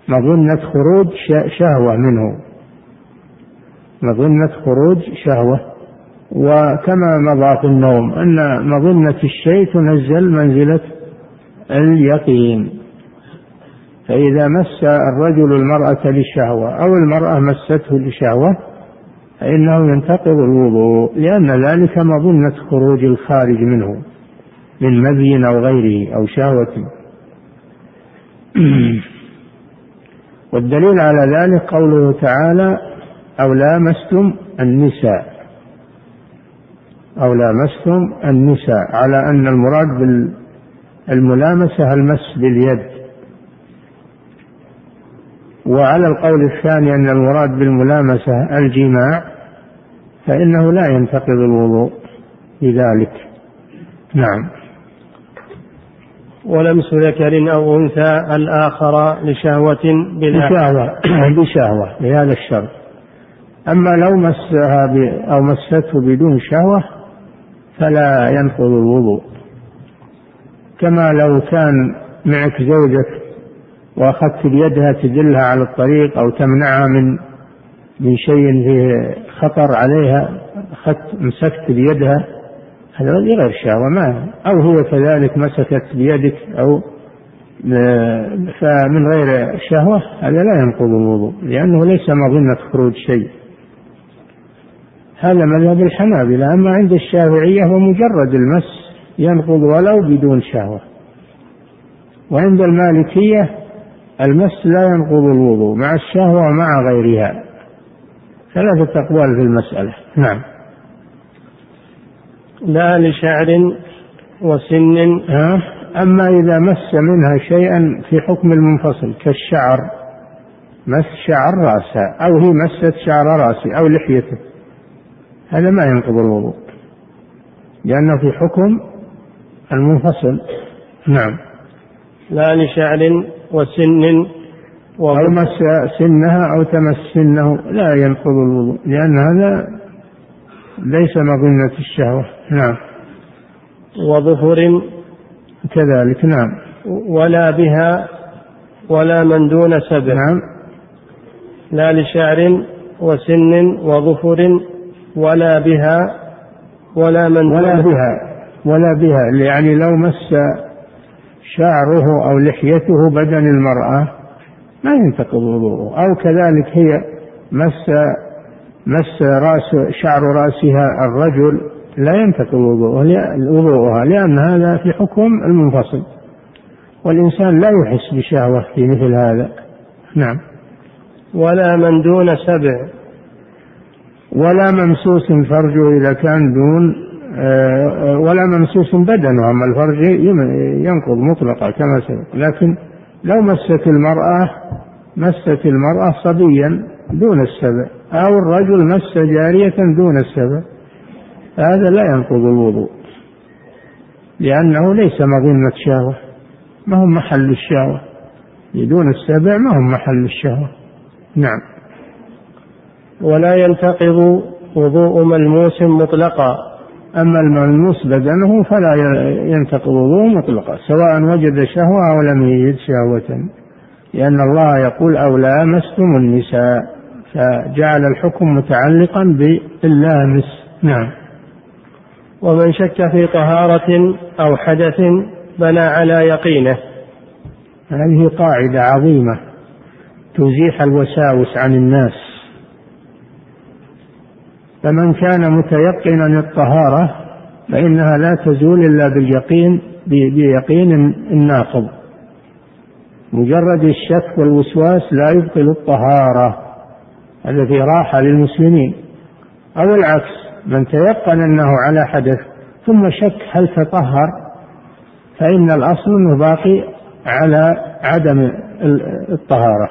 مظنة خروج شهوة منه. مظنة خروج شهوة. وكما مضى في النوم أن مظنة الشيء تنزل منزلة اليقين. فإذا مس الرجل المرأة للشهوة أو المرأة مسته لشهوة فإنه ينتقض الوضوء لأن ذلك مظنة خروج الخارج منه من مذي أو غيره أو شهوة. والدليل على ذلك قوله تعالى أو لامستم النساء. أو لامستم النساء على أن المراد بالملامسة المس باليد. وعلى القول الثاني أن المراد بالملامسة الجماع فإنه لا ينتقض الوضوء بذلك نعم. ولمس ذكر أو أنثى الآخر لشهوة بشهوة بشهوة بهذا الشرط. أما لو مسها أو مسته بدون شهوة فلا ينقض الوضوء. كما لو كان معك زوجك وأخذت بيدها تدلها على الطريق أو تمنعها من من شيء فيه خطر عليها أخذت مسكت بيدها هذا غير شهوة ما أو هو كذلك مسكت بيدك أو فمن غير شهوة هذا لا ينقض الوضوء لأنه ليس مظنة خروج شيء. هذا مذهب الحنابلة. أما عند الشافعية هو مجرد المس ينقض ولو بدون شهوة. وعند المالكية المس لا ينقض الوضوء مع الشهوة ومع غيرها. ثلاثة أقوال في المسألة. نعم. لا لشعر وسن. ها؟ أما إذا مس منها شيئا في حكم المنفصل كالشعر مس شعر رأسها أو هي مست شعر رأسه أو لحيته. هذا ما ينقض الوضوء لأنه في حكم المنفصل. نعم. لا لشعر وسن أو مس سنها أو تمس سنه لا ينقض الوضوء لأن هذا ليس مظنة الشهوة. نعم. وظفر كذلك نعم. ولا بها ولا من دون سبع نعم. لا لشعر وسن وظفر ولا بها ولا من ولا بها ولا بها يعني لو مس شعره أو لحيته بدن المرأة ما ينتقض وضوءه. أو كذلك هي مس مس راس شعر رأسها الرجل لا ينتقض وضوءها لأن هذا في حكم المنفصل. والإنسان لا يحس بشهوة في مثل هذا. نعم. ولا من دون سبع. ولا ممسوس فرجه إذا كان دون آه، ولا ممسوس بدنه أما الفرج ينقض مطلقا كما سبق. لكن لو مست المرأة مست المرأة صبيا دون السبع أو الرجل مس جارية دون السبع هذا لا ينقض الوضوء لأنه ليس مظنة شهوة ما هو محل الشهوة؟ بدون السبع ما هو محل الشهوة؟ نعم. ولا ينتقض وضوء ملموس مطلقا. أما الملموس بدنه فلا ينتقض وضوء مطلقا سواء وجد شهوة أو لم يجد شهوة. لأن الله يقول أو لامستم النساء فجعل الحكم متعلقا باللامس. نعم. ومن شك في طهارة أو حدث بنى على يقينه. هذه قاعدة عظيمة تزيح الوساوس عن الناس. فمن كان متيقنا الطهارة فإنها لا تزول إلا باليقين بيقين الناقض. مجرد الشك والوسواس لا يبطل الطهارة التي راحة للمسلمين. أو العكس من تيقن أنه على حدث ثم شك هل تطهر فإن الأصل أنه باقي على عدم الطهارة.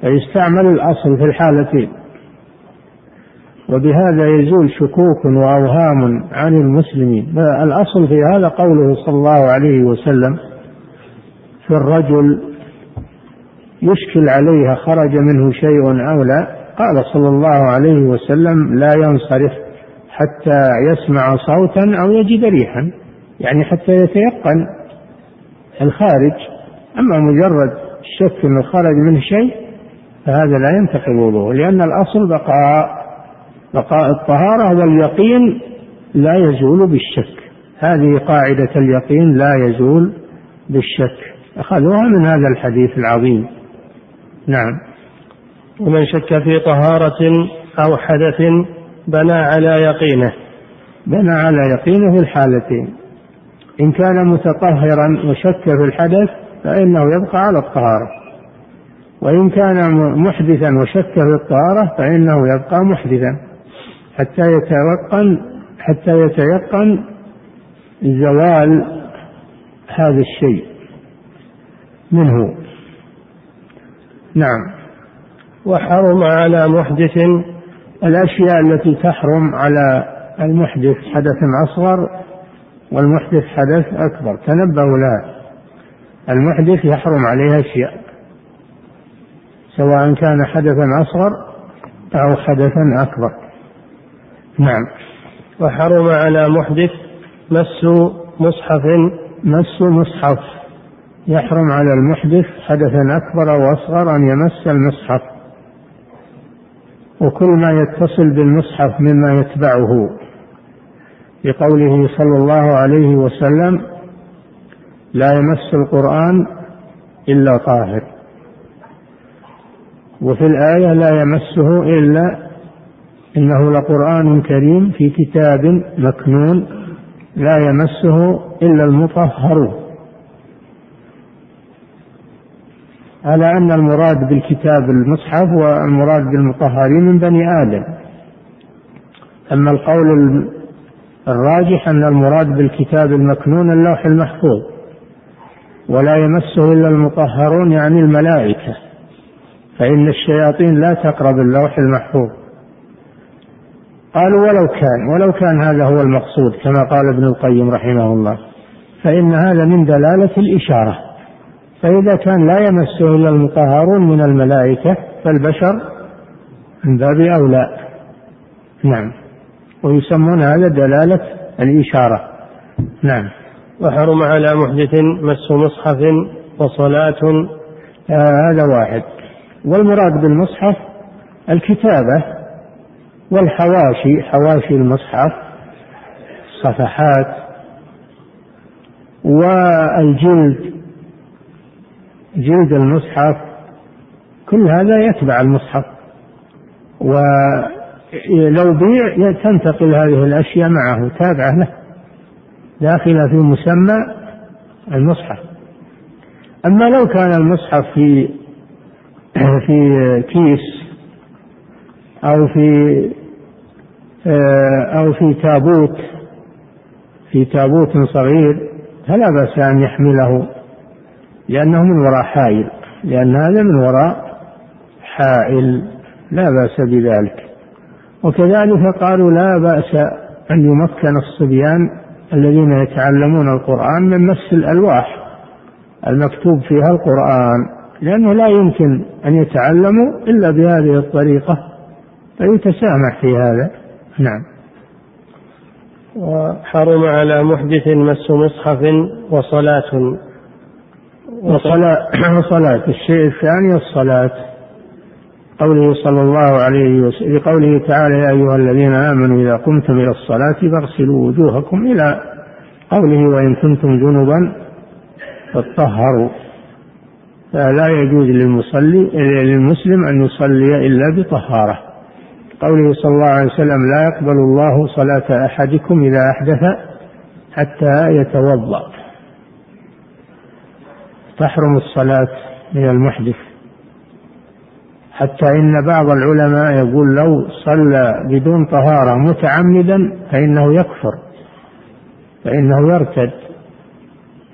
فيستعمل الأصل في الحالتين. وبهذا يزول شكوك وأوهام عن المسلمين. الأصل في هذا قوله صلى الله عليه وسلم في الرجل يشكل عليها خرج منه شيء أو لا قال صلى الله عليه وسلم لا ينصرف حتى يسمع صوتا أو يجد ريحا يعني حتى يتيقن الخارج. أما مجرد الشك أنه خرج منه شيء فهذا لا ينتقل وضوءه لأن الأصل بقاء. بقاء الطهارة واليقين لا يزول بالشك. هذه قاعدة اليقين لا يزول بالشك. أخذوها من هذا الحديث العظيم. نعم. ومن شك في طهارة أو حدث بنى على يقينه. بنى على يقينه الحالتين. إن كان متطهرا وشك في الحدث فإنه يبقى على الطهارة. وإن كان محدثا وشك في الطهارة فإنه يبقى محدثا. حتى يتيقن حتى يتيقن زوال هذا الشيء. منه. نعم. وحرم على محدث الأشياء التي تحرم على المحدث حدث أصغر والمحدث حدث أكبر. تنبهوا لها المحدث يحرم عليه أشياء سواء كان حدثا أصغر أو حدثا أكبر. نعم. وحرم على محدث مس مصحف. مس مصحف. يحرم على المحدث حدثا أكبر أو أصغر أن يمس المصحف. وكل ما يتصل بالمصحف مما يتبعه. بقوله صلى الله عليه وسلم لا يمس القرآن إلا طاهر. وفي الآية لا يمسه إلا إنه لقرآن كريم في كتاب مكنون لا يمسه إلا المطهرون على أن المراد بالكتاب المصحف والمراد بالمطهرين من بني آدم. أما القول الراجح أن المراد بالكتاب المكنون اللوح المحفوظ ولا يمسه إلا المطهرون يعني الملائكة فإن الشياطين لا تقرب اللوح المحفوظ. قالوا ولو كان ولو كان هذا هو المقصود كما قال ابن القيم رحمه الله. فإن هذا من دلالة الإشارة. فإذا كان لا يمسه إلا المطهرون من الملائكة فالبشر من باب أولى. نعم. ويسمون هذا دلالة الإشارة. نعم. وحرم على محدث مس مصحف وصلاة. آه هذا واحد. والمراد بالمصحف الكتابة. والحواشي حواشي المصحف صفحات والجلد جلد المصحف كل هذا يتبع المصحف. ولو بيع تنتقل هذه الأشياء معه تابعة له داخلة في مسمى المصحف. أما لو كان المصحف في في كيس أو في أو في تابوت في تابوت صغير فلا بأس أن يحمله لأنه من وراء حائل لأن هذا من وراء حائل لا بأس بذلك. وكذلك قالوا لا بأس أن يمكن الصبيان الذين يتعلمون القرآن من مس الألواح المكتوب فيها القرآن لأنه لا يمكن أن يتعلموا إلا بهذه الطريقة فيتسامح في هذا. نعم. وحرم على محدث مس مصحف وصلاة. وصلاة وصلاة. الشيء الثاني الصلاة. قوله صلى الله عليه وسلم بقوله تعالى يا أيها الذين آمنوا إذا قمتم إلى الصلاة فاغسلوا وجوهكم إلى قوله وإن كنتم جنبا فاطهروا. فلا يجوز للمصلي للمسلم أن يصلي إلا بطهارة. قوله صلى الله عليه وسلم لا يقبل الله صلاة أحدكم إذا أحدث حتى يتوضأ. تحرم الصلاة من المحدث. حتى إن بعض العلماء يقول لو صلى بدون طهارة متعمدا فإنه يكفر فإنه يرتد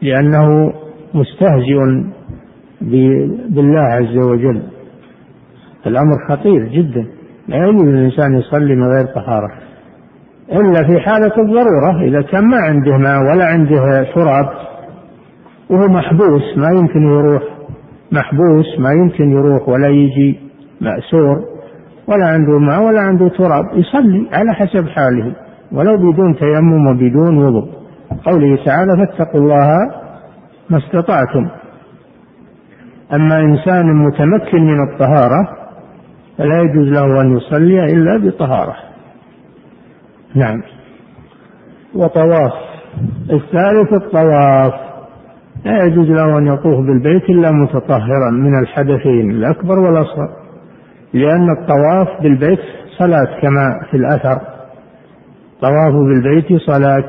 لأنه مستهزئ بالله عز وجل. الأمر خطير جدا. لا يجوز الإنسان يصلي من غير طهارة. إلا في حالة الضرورة إذا كان ما عنده ماء ولا عنده شراب وهو محبوس ما يمكن يروح. محبوس ما يمكن يروح ولا يجي مأسور ولا عنده ماء ولا عنده تراب يصلي على حسب حاله. ولو بدون تيمم وبدون وضوء. قوله تعالى فاتقوا الله ما استطعتم. أما إنسان متمكن من الطهارة فلا يجوز له أن يصلي إلا بطهارة. نعم. وطواف. الثالث الطواف. لا يجوز له أن يطوف بالبيت إلا متطهرا من الحدثين الأكبر والأصغر لأن الطواف بالبيت صلاة كما في الأثر. طواف بالبيت صلاة.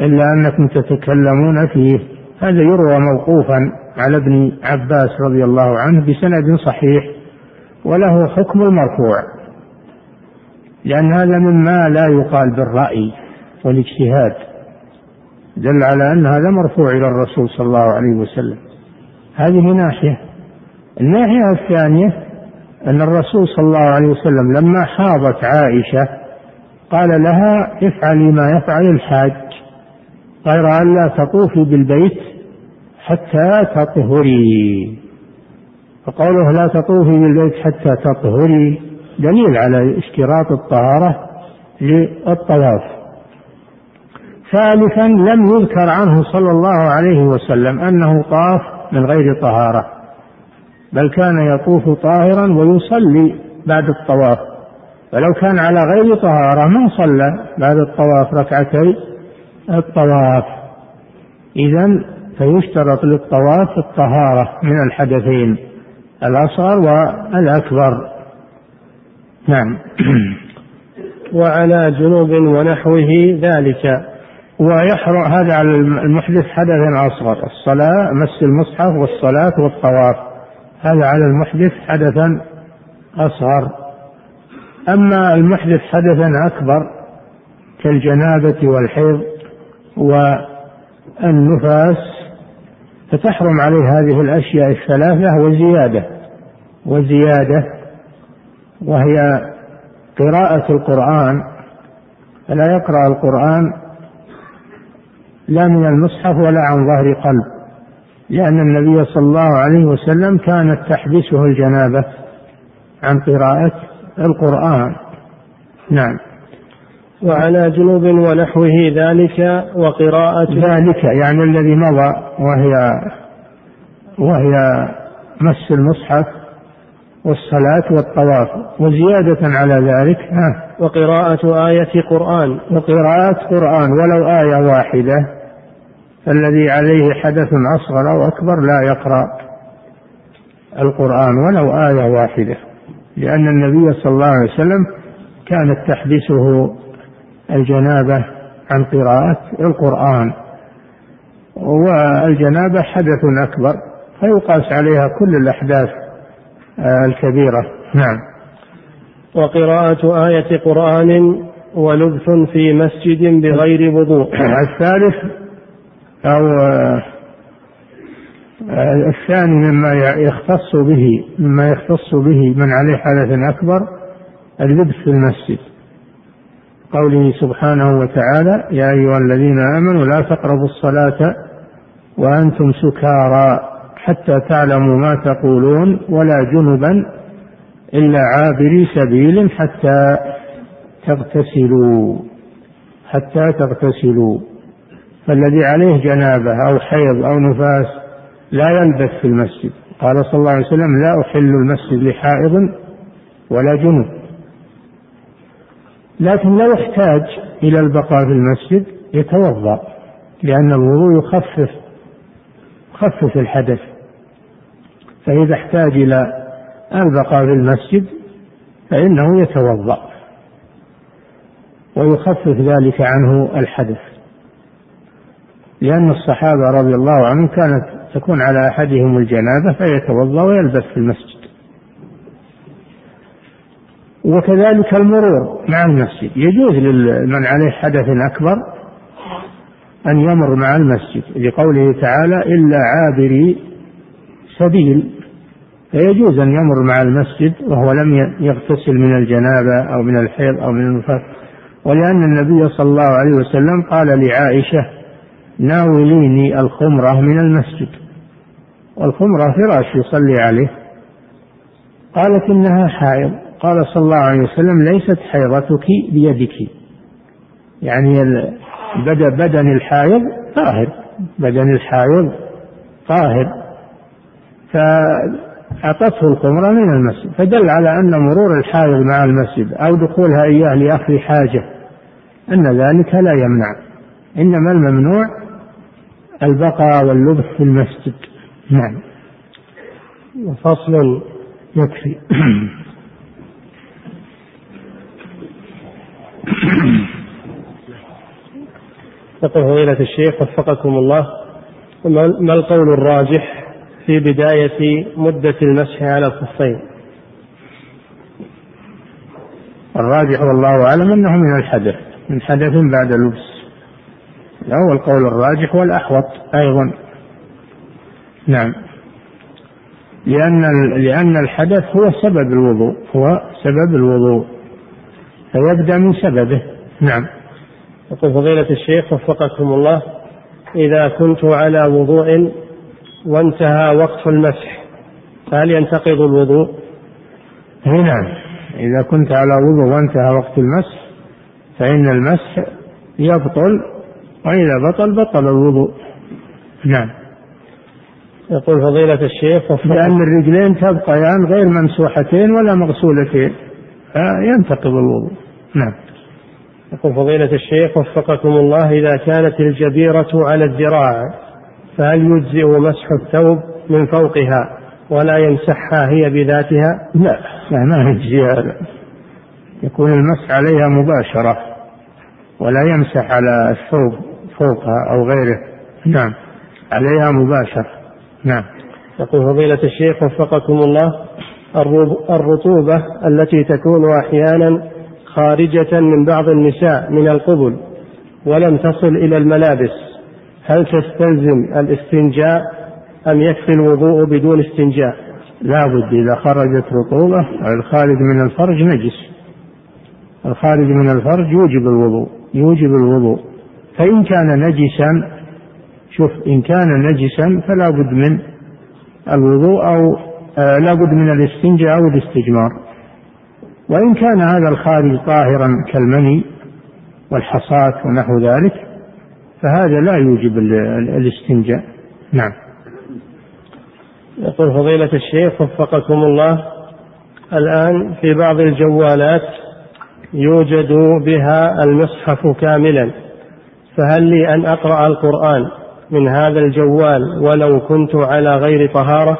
إلا أنكم تتكلمون فيه. هذا يروى موقوفا على ابن عباس رضي الله عنه بسند صحيح. وله حكم المرفوع. لأن هذا مما لا يقال بالرأي والاجتهاد دل على أن هذا مرفوع إلى الرسول صلى الله عليه وسلم. هذه ناحية. الناحية الثانية أن الرسول صلى الله عليه وسلم لما حاضت عائشة قال لها افعلي ما يفعل الحاج. غير أن لا تطوفي بالبيت حتى تطهري. فقوله لا تطوفي بالبيت حتى تطهري دليل على اشتراط الطهارة للطواف. ثالثا لم يذكر عنه صلى الله عليه وسلم أنه طاف من غير طهارة بل كان يطوف طاهرا ويصلي بعد الطواف. فلو كان على غير طهارة ما صلى بعد الطواف ركعتي الطواف. إذا فيشترط للطواف الطهارة من الحدثين. الأصغر والأكبر. نعم. وعلى جنوب ونحوه ذلك. ويحرم هذا على المحدث حدث أصغر الصلاة مس المصحف والصلاة والطواف. هذا على المحدث حدثا أصغر. أما المحدث حدثا أكبر كالجنابة والحيض والنفاس فتحرم عليه هذه الأشياء الثلاثة وزيادة وزيادة وهي قراءة القرآن. فلا يقرأ القرآن لا من المصحف ولا عن ظهر قلب لأن النبي صلى الله عليه وسلم كانت تحبسه الجنابة عن قراءة القرآن. نعم. وعلى جنوب ونحوه ذلك وقراءة ذلك يعني الذي مضى وهي وهي مس المصحف والصلاة والطواف وزيادة على ذلك ها. وقراءة آية قرآن. وقراءة قرآن ولو آية واحدة فالذي عليه حدث أصغر أو أكبر لا يقرأ القرآن ولو آية واحدة لأن النبي صلى الله عليه وسلم كانت تحبسه الجنابة عن قراءة القرآن والجنابة حدث أكبر فيقاس عليها كل الأحداث الكبيرة. نعم. وقراءة آية قرآن ولبث في مسجد بغير وضوء. الثالث أو الثاني مما يختص به مما يختص به من عليه حدث أكبر اللبس في المسجد. قوله سبحانه وتعالى يا أيها الذين آمنوا لا تقربوا الصلاة وأنتم سكارى حتى تعلموا ما تقولون ولا جنبا إلا عابري سبيل حتى تغتسلوا حتى تغتسلوا. فالذي عليه جنابة أو حيض أو نفاس لا يلبث في المسجد. قال صلى الله عليه وسلم لا أحل المسجد لحائض ولا جنب. لكن لو احتاج إلى البقاء في المسجد يتوضأ لأن الوضوء يخفف يخفف الحدث. فإذا احتاج إلى البقاء في المسجد فإنه يتوضأ ويخفف ذلك عنه الحدث. لأن الصحابة رضي الله عنهم كانت تكون على أحدهم الجنابة فيتوضأ ويلبس في المسجد. وكذلك المرور. مع المسجد. يجوز لمن عليه حدث أكبر أن يمر مع المسجد لقوله تعالى إلا عابري سبيل. فيجوز أن يمر مع المسجد وهو لم يغتسل من الجنابة أو من الحيض أو من النفاس ولأن النبي صلى الله عليه وسلم قال لعائشة ناوليني الخمرة من المسجد. والخمرة فراش يصلي عليه. قالت إنها حائض. قال صلى الله عليه وسلم ليست حيضتك بيدك. يعني بدن الحائض طاهر. بدن الحائض طاهر. فأعطته الخمرة من المسجد. فدل على أن مرور الحائض مع المسجد أو دخولها إياه لأخذ حاجة أن ذلك لا يمنع. إنما الممنوع البقاء واللبث في المسجد. نعم. فصل يكفي. يقول فضيلة الشيخ وفقكم الله ما القول الراجح في بداية مدة المسح على الخفين؟ الراجح والله أعلم أنه من الحدث من حدث بعد اللبس. هو القول الراجح والأحوط أيضا. نعم. لأن لأن الحدث هو سبب الوضوء هو سبب الوضوء. فيبدأ من سببه. نعم. يقول فضيلة الشيخ وفقكم الله إذا كنت على وضوء وانتهى وقت المسح فهل ينتقض الوضوء؟ نعم. إذا كنت على وضوء وانتهى وقت المسح فإن المسح يبطل وإذا بطل بطل الوضوء. نعم. يقول فضيلة الشيخ لأن الرجلين تبقيان غير ممسوحتين ولا مغسولتين فينتقض الوضوء. نعم. يقول فضيلة الشيخ وفقكم الله إذا كانت الجبيرة على الذراع فهل يجزئ مسح الثوب من فوقها ولا يمسحها هي بذاتها؟ لا لا ما يجزي هذا يكون المسح عليها مباشرة ولا يمسح على الثوب فوقها أو غيره. نعم عليها مباشرة. نعم. يقول فضيلة الشيخ وفقكم الله الرطوبة التي تكون أحيانا خارجة من بعض النساء من القبل ولم تصل إلى الملابس. هل تستلزم الاستنجاء أم يكفي الوضوء بدون استنجاء؟ لا بد إذا خرجت رطوبة الخارج من الفرج نجس. الخارج من الفرج يوجب الوضوء يوجب الوضوء. فإن كان نجسا شوف إن كان نجسا فلا بد من الوضوء أو آه لا بد من الاستنجاء أو الاستجمار. وإن كان هذا الخارج طاهرا كالمني والحصاة ونحو ذلك فهذا لا يوجب الاستنجاء. نعم. يقول فضيلة الشيخ وفقكم الله الآن في بعض الجوالات يوجد بها المصحف كاملا فهل لي أن أقرأ القرآن من هذا الجوال ولو كنت على غير طهارة؟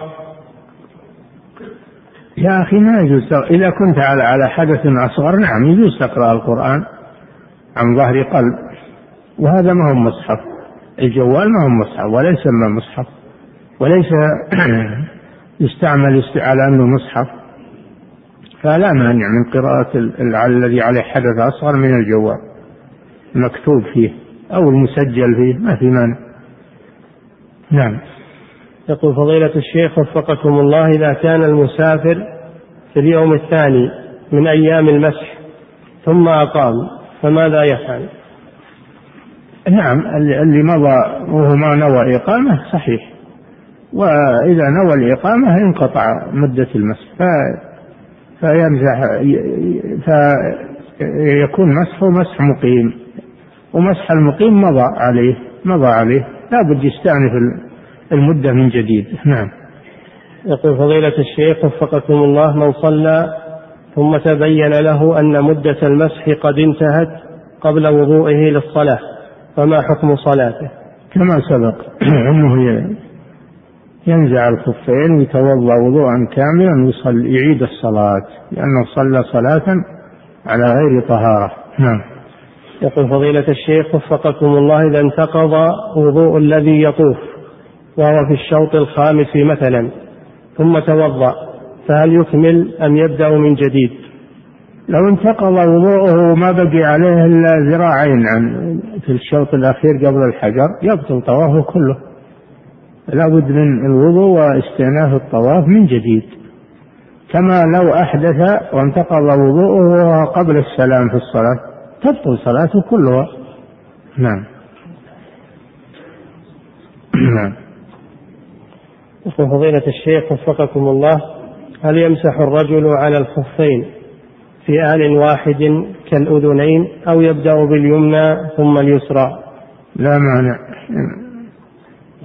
يا أخي ما يجوز إذا كنت على على حدث أصغر نعم يجوز تقرأ القرآن عن ظهر قلب. وهذا ما هو مصحف. الجوال ما هو مصحف ولا يسمى مصحف. وليس يستعمل على أنه مصحف. فلا مانع من قراءة الذي عليه حدث أصغر من الجوال. مكتوب فيه أو المسجل فيه ما في مانع. نعم. يقول فضيلة الشيخ وفقكم الله إذا كان المسافر في اليوم الثاني من أيام المسح ثم أقام فماذا يفعل؟ نعم اللي مضى وهو ما نوى إقامة صحيح. وإذا نوى الإقامة انقطع مدة المسح فيمسح فيكون مسحه مسح مقيم. ومسح المقيم مضى عليه مضى عليه. لابد يستأنف المدة من جديد. نعم. يقول فضيلة الشيخ وفقكم الله من صلى ثم تبين له أن مدة المسح قد انتهت قبل وضوئه للصلاة فما حكم صلاته؟ كما سبق أنه ينزع الخفين ويتوضأ وضوءا كاملا ويصلي يعيد الصلاة لأنه صلى صلاة على غير طهارة. نعم. يقول فضيلة الشيخ وفقكم الله إذا انتقض وضوء الذي يطوف. وهو في الشوط الخامس مثلا ثم توضأ فهل يكمل أم يبدأ من جديد؟ لو انتقض وضوءه وما بقي عليه إلا ذراعين عن في الشوط الأخير قبل الحجر يبطل طوافه كله. لا بد من الوضوء واستئناف الطواف من جديد. كما لو أحدث وانتقض وضوءه قبل السلام في الصلاة تبطل صلاته كلها. نعم. نعم. يقول فضيلة الشيخ وفقكم الله هل يمسح الرجل على الخفين في آن واحد كالأذنين أو يبدأ باليمنى ثم اليسرى؟ لا مانع.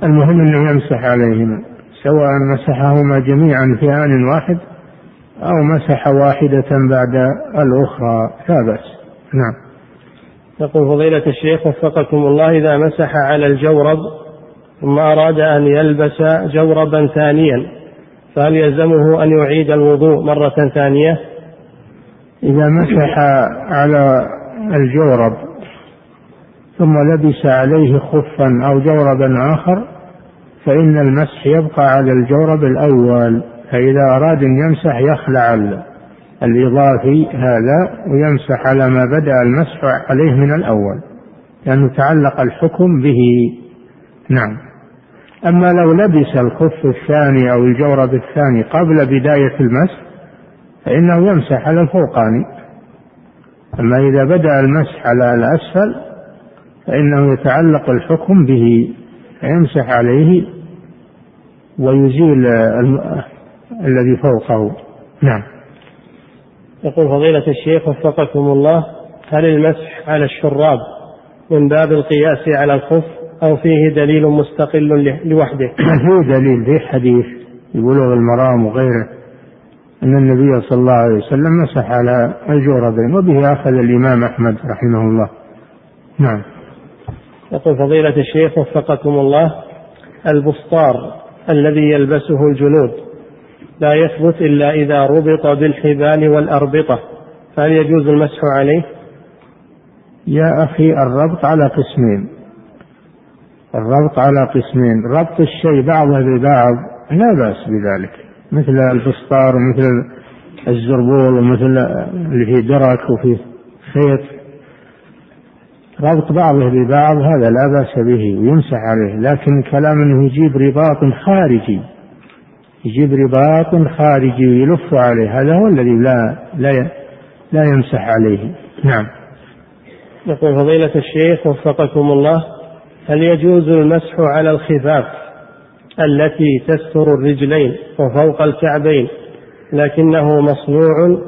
المهم أنه يمسح عليهما سواء مسحهما جميعا في آن واحد أو مسح واحدة بعد الأخرى لا بأس. نعم. يقول فضيلة الشيخ وفقكم الله إذا مسح على الجورب ثم أراد أن يلبس جوربا ثانيا فهل يلزمه أن يعيد الوضوء مرة ثانية؟ إذا مسح على الجورب ثم لبس عليه خفا أو جوربا آخر فإن المسح يبقى على الجورب الأول فإذا أراد أن يمسح يخلع الإضافي هذا ويمسح على ما بدأ المسح عليه من الأول لأنه تعلق الحكم به. نعم. أما لو لبس الخف الثاني أو الجورب الثاني قبل بداية المسح فإنه يمسح على الفوقاني أما إذا بدأ المسح على الأسفل فإنه يتعلق الحكم به فيمسح عليه ويزيل الذي فوقه. نعم. يقول فضيلة الشيخ وفقكم الله هل المسح على الشراب من باب القياس على الخف؟ أو فيه دليل مستقل لوحده. فيه دليل في حديث بلوغ المرام وغيره أن النبي صلى الله عليه وسلم مسح على الجوربين وبه أخذ الإمام أحمد رحمه الله. نعم. يقول فضيلة الشيخ وفقكم الله البسطار الذي يلبسه الجنود لا يثبت إلا إذا ربط بالحبال والأربطة فهل يجوز المسح عليه؟ يا أخي الربط على قسمين. الربط على قسمين. ربط الشيء بعضه ببعض لا بأس بذلك. مثل الفسطار ومثل الزربول ومثل اللي فيه درك وفيه خيط. ربط بعضه ببعض هذا لا بأس به ويمسح عليه. لكن كلام أنه يجيب رباط خارجي. يجيب رباط خارجي ويلف عليه. هذا هو الذي لا لا لا يمسح عليه. نعم. يقول فضيلة الشيخ وفقكم الله. هل يجوز المسح على الخفاف التي تستر الرجلين وفوق الكعبين لكنه مصنوع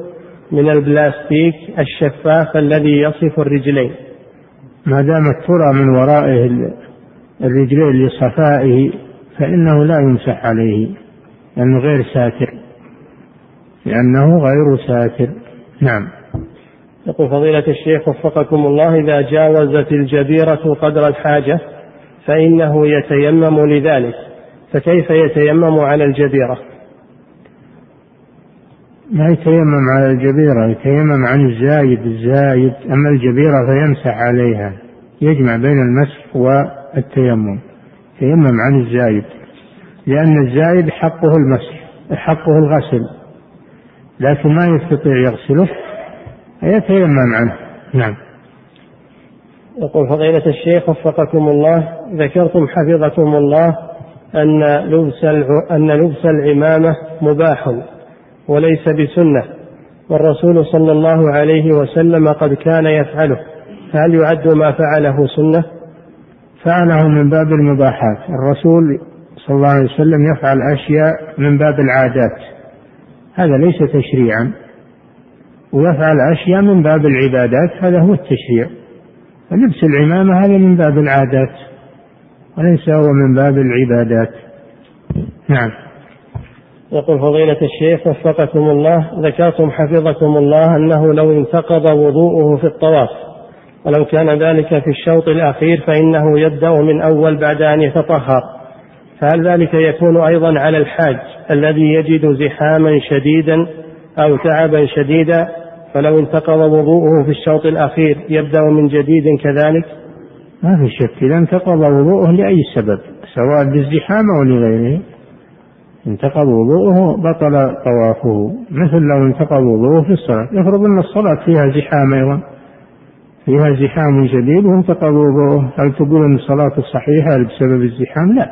من البلاستيك الشفاف الذي يصف الرجلين. ما دامت ترى من ورائه الرجلين لصفائه فإنه لا يمسح عليه لأنه غير ساتر. لأنه غير ساتر. نعم. يقول فضيلة الشيخ وفقكم الله إذا جاوزت الجبيرة قدر الحاجة فإنه يتيمم لذلك فكيف يتيمم على الجبيرة؟ ما يتيمم على الجبيرة يتيمم عن الزايد الزايد أما الجبيرة فيمسح عليها يجمع بين المسح والتيمم يتيمم عن الزايد لأن الزايد حقه المسح حقه الغسل لكن ما يستطيع يغسله. فيتيمم عنه. نعم. يقول فضيلة الشيخ وفقكم الله ذكرتم حفظكم الله أن لبس أن لبس العمامة مباح وليس بسنة والرسول صلى الله عليه وسلم قد كان يفعله. فهل يعد ما فعله سنة؟ فعله من باب المباحات. الرسول صلى الله عليه وسلم يفعل أشياء من باب العادات. هذا ليس تشريعا. ويفعل أشياء من باب العبادات هذا هو التشريع. فلبس العمامة هذا من باب العادات وليس هو من باب العبادات. نعم. يقول فضيلة الشيخ وفقكم الله ذكرتم حفظكم الله أنه لو انتقض وضوءه في الطواف ولو كان ذلك في الشوط الأخير فإنه يبدأ من أول بعد أن يتطهر. فهل ذلك يكون أيضا على الحاج الذي يجد زحاما شديدا أو تعبا شديدا؟ فلو انتقض وضوءه في الشوط الأخير يبدأ من جديد كذلك؟ ما في شك إذا انتقض وضوءه لأي سبب؟ سواء بالزحام أو لغيره. انتقض وضوءه بطل طوافه. مثل لو انتقض وضوءه في الصلاة. يفرض أن الصلاة فيها زحام أيضا. فيها زحام شديد وانتقض وضوءه. هل تقول أن الصلاة صحيحة بسبب الزحام؟ لا.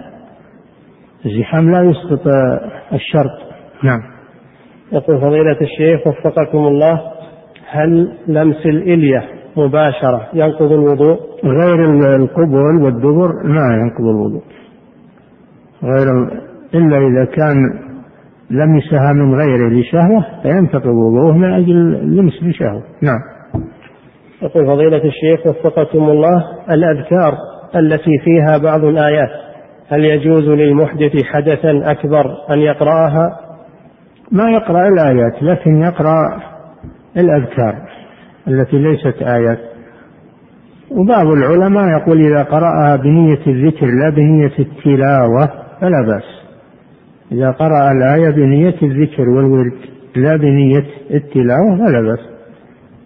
الزحام لا يسقط الشرط. نعم. يقول فضيلة الشيخ وفقكم الله هل لمس الإلية مباشرة ينقض الوضوء؟ غير القبول والدبر ما ينقض الوضوء. غير إلا إذا كان لمسها من غيره لشهوة فينتقض وضوءه من أجل اللمس بشهوة نعم. يقول فضيلة الشيخ وفقكم الله الأذكار التي فيها بعض الآيات هل يجوز للمحدث حدثا أكبر أن يقرأها؟ ما يقرأ الآيات لكن يقرأ الأذكار التي ليست آيات. وبعض العلماء يقول إذا قرأها بنية الذكر لا بنية التلاوة فلا بأس. إذا قرأ الآية بنية الذكر والورد لا بنية التلاوة فلا بأس.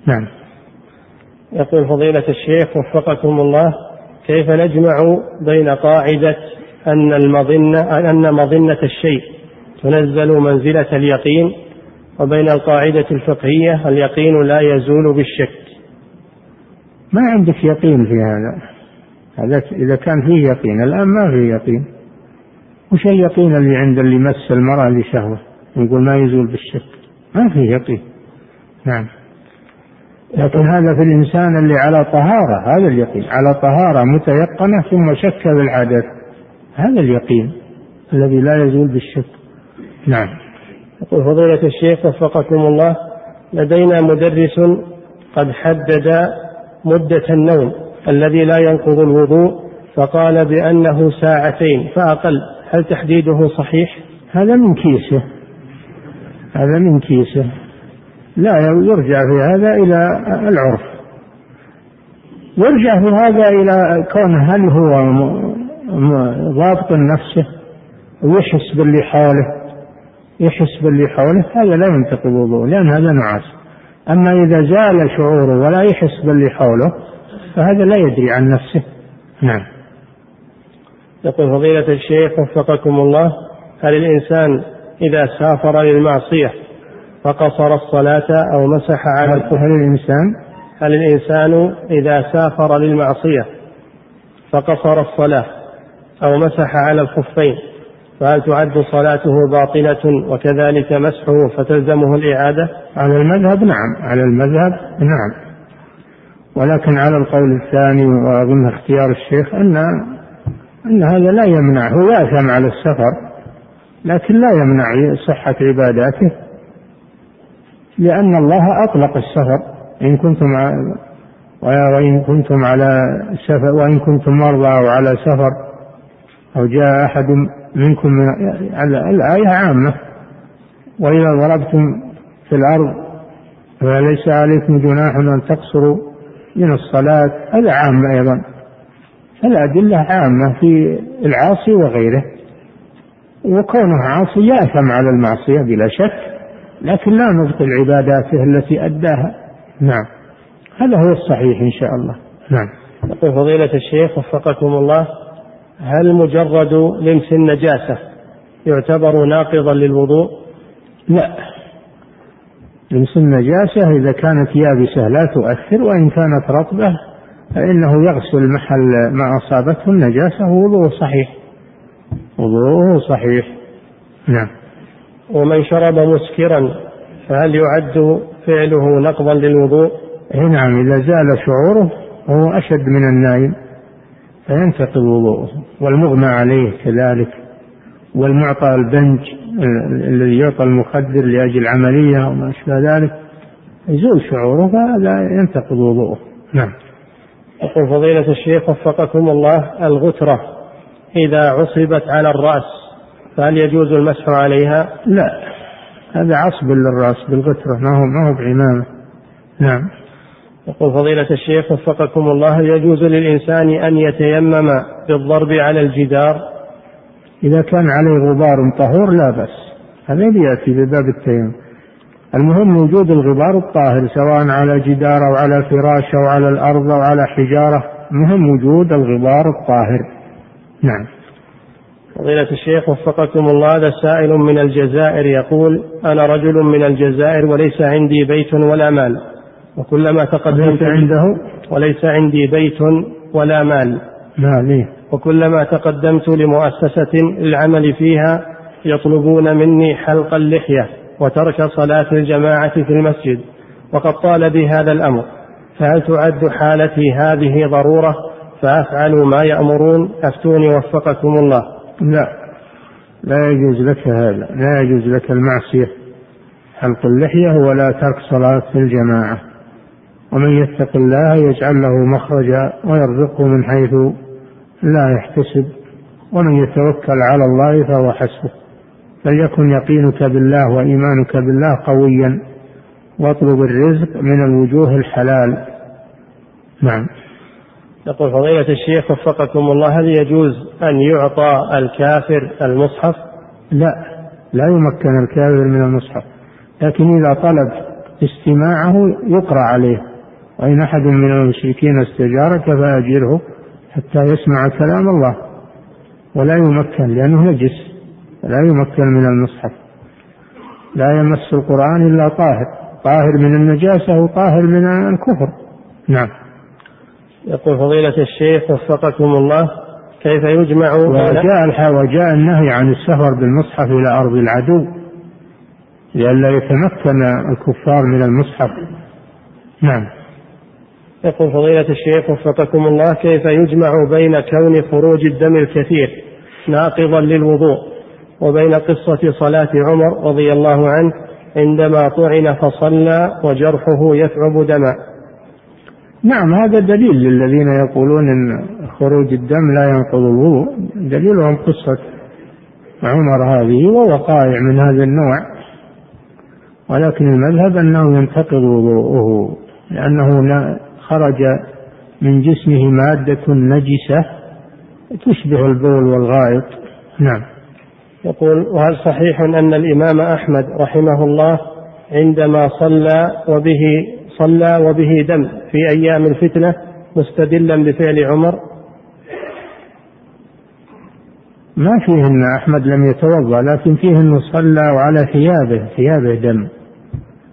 نعم. يقول فضيلة الشيخ وفقكم الله كيف نجمع بين قاعدة أن المظنة أن مظنة الشيء تنزل منزلة اليقين وبين القاعدة الفقهية اليقين لا يزول بالشك. ما عندك يقين في هذا؟ هذا إذا كان فيه يقين الآن ما فيه يقين. وش اليقين اللي عند اللي مس المرأة لشهوة؟ يقول ما يزول بالشك. ما فيه يقين. نعم. لكن هذا في الإنسان اللي على طهارة هذا اليقين. على طهارة متيقنة ثم شك بالحدث هذا اليقين الذي لا يزول بالشك. نعم. يقول فضيلة الشيخ وفقكم الله لدينا مدرس قد حدد مدة النوم الذي لا ينقض الوضوء فقال بأنه ساعتين فأقل هل تحديده صحيح؟ هذا من كيسه. هذا من كيسه. لا يرجع في هذا إلى العرف. يرجع في هذا إلى كون هل هو ضابط نفسه ويحس باللي حوله. يحس باللي حوله هذا لا ينتقض وضوء لأن هذا نعاس. أما إذا زال شعوره ولا يحس باللي حوله فهذا لا يدري عن نفسه. نعم. يقول فضيلة الشيخ وفقكم الله هل الإنسان إذا سافر للمعصية فقصر الصلاة أو مسح على هل الإنسان؟ هل الإنسان إذا سافر للمعصية فقصر الصلاة أو مسح على الخفين؟ فهل تعد صلاته باطلة وكذلك مسحه فتلزمه الإعادة؟ على المذهب نعم، على المذهب نعم، ولكن على القول الثاني وأظن اختيار الشيخ أن أن هذا لا يمنع هو يأثم على السفر لكن لا يمنع صحة عباداته لأن الله أطلق السفر إن كنتم وإن كنتم على سفر وإن كنتم مرضى أو على سفر أو جاء أحد منكم من الآية عامة. وإذا ضربتم في الأرض فليس عليكم جناح أن تقصروا من الصلاة. هذا عام أيضا. فالأدلة عامة في العاصي وغيره. وكونه عاصي يأثم على المعصية بلا شك لكن لا نبطل عباداته التي أداها. نعم. هذا هو الصحيح إن شاء الله. نعم. فضيلة الشيخ وفقكم الله. هل مجرد لمس النجاسة يعتبر ناقضا للوضوء؟ لا. لمس النجاسة إذا كانت يابسة لا تؤثر وإن كانت رطبة فإنه يغسل محل ما أصابته النجاسة ووضوءه صحيح. وضوءه صحيح. نعم. ومن شرب مسكرا فهل يعد فعله نقضا للوضوء؟ نعم إذا زال شعوره وهو أشد من النايم. فينتقض وضوءه والمغمى عليه كذلك والمعطى البنج الذي يعطى المخدر لأجل عملية وما أشبه ذلك يزول شعوره فهذا ينتقض وضوءه نعم. يقول فضيلة الشيخ وفقكم الله الغترة إذا عصبت على الرأس فهل يجوز المسح عليها؟ لا هذا عصب للرأس بالغترة ما هو ما هو بعمامة. نعم. يقول فضيلة الشيخ وفقكم الله يجوز للإنسان أن يتيمم بالضرب على الجدار؟ إذا كان عليه غبار طهور لا بأس هذا يأتي بباب التيمم. المهم وجود الغبار الطاهر سواء على جدار أو على فراش أو على الأرض أو على حجارة مهم وجود الغبار الطاهر. نعم. فضيلة الشيخ وفقكم الله هذا سائل من الجزائر يقول أنا رجل من الجزائر وليس عندي بيت ولا مال. وكلما تقدمت عنده وليس عندي بيت ولا مال. مال إيه؟ وكلما تقدمت لمؤسسة للعمل فيها يطلبون مني حلق اللحية وترك صلاة الجماعة في المسجد وقد طال بي هذا الأمر. فهل تعد حالتي هذه ضرورة؟ فأفعل ما يأمرون. أفتوني وفقكم الله. لا. لا يجوز لك هذا. لا يجوز لك المعصية. حلق اللحية ولا ترك صلاة الجماعة. ومن يتق الله يجعل له مخرجا ويرزقه من حيث لا يحتسب ومن يتوكل على الله فهو حسبه. فليكن يقينك بالله وإيمانك بالله قويا واطلب الرزق من الوجوه الحلال. نعم. يقول فضيلة الشيخ وفقكم الله هل يجوز أن يعطى الكافر المصحف؟ لا لا يمكن الكافر من المصحف لكن إذا طلب استماعه يقرأ عليه. وإن أحد من المشركين استجارك فأجره حتى يسمع كلام الله. ولا يمكن لأنه نجس لا يمكن من المصحف. لا يمس القرآن إلا طاهر. طاهر من النجاسة وطاهر من الكفر. نعم. يقول فضيلة الشيخ وفقكم الله كيف يجمع وجاء وجاء النهي عن السفر بالمصحف إلى أرض العدو لئلا يتمكن الكفار من المصحف. نعم. يقول فضيلة الشيخ وفقكم الله كيف يجمع بين كون خروج الدم الكثير ناقضا للوضوء وبين قصة صلاة عمر رضي الله عنه عندما طعن فصلى وجرحه يثعب دما نعم هذا دليل للذين يقولون إن خروج الدم لا ينقض الوضوء. دليلهم قصة عمر هذه ووقائع من هذا النوع ولكن المذهب أنه ينتقض وضوءه لأنه خرج من جسمه مادة نجسة تشبه البول والغائط. نعم. يقول وهل صحيح أن الإمام أحمد رحمه الله عندما صلى وبه صلى وبه دم في أيام الفتنة مستدلا بفعل عمر؟ ما فيه أن أحمد لم يتوضأ لكن فيه أنه صلى وعلى ثيابه ثيابه دم.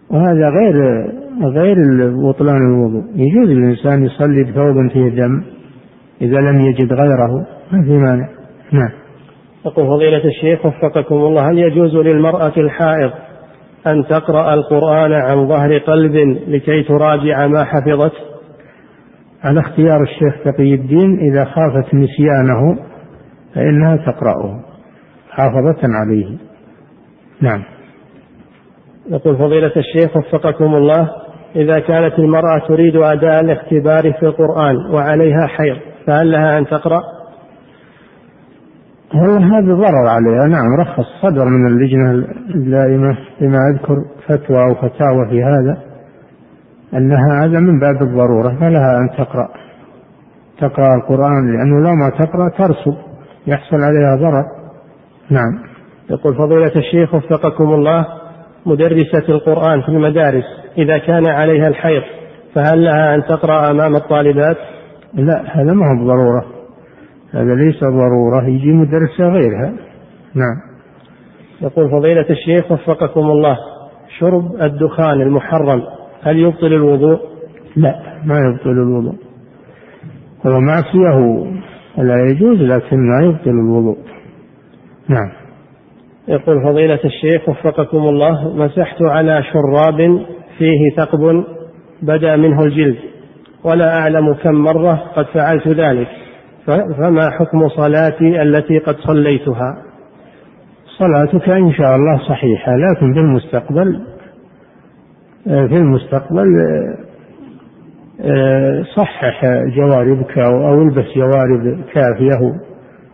وهذا غير غير بطلان الوضوء. يجوز الإنسان يصلي بثوب فيه دم إذا لم يجد غيره. ما في مانع. نعم. يقول فضيلة الشيخ وفقكم الله هل يجوز للمرأة الحائض أن تقرأ القرآن عن ظهر قلب لكي تراجع ما حفظت؟ على اختيار الشيخ تقي الدين إذا خافت نسيانه فإنها تقرأه. حافظة عليه. نعم. يقول فضيلة الشيخ وفقكم الله إذا كانت المرأة تريد أداء الاختبار في القرآن وعليها حيض فهل لها أن تقرأ؟ هو هذا ضرر عليها. نعم رخص صدر من اللجنة الدائمة بما أذكر فتوى أو فتاوى في هذا أنها هذا من باب الضرورة فلها أن تقرأ. تقرأ القرآن لأنه لو ما تقرأ ترسب يحصل عليها ضرر. نعم. يقول فضيلة الشيخ وفقكم الله مدرسة القرآن في المدارس إذا كان عليها الحيض فهل لها أن تقرأ أمام الطالبات؟ لا هذا ما هو بضرورة. هذا ليس ضرورة يجي مدرسة غيرها. نعم. يقول فضيلة الشيخ وفقكم الله شرب الدخان المحرم هل يبطل الوضوء؟ لا ما يبطل الوضوء. هو معصية لا يجوز لكن ما يبطل الوضوء. نعم. يقول فضيلة الشيخ وفقكم الله مسحت على شراب فيه ثقب بدا منه الجلد. ولا أعلم كم مرة قد فعلت ذلك. فما حكم صلاتي التي قد صليتها؟ صلاتك إن شاء الله صحيحة لكن في المستقبل في المستقبل صحح جواربك أو البس جوارب كافية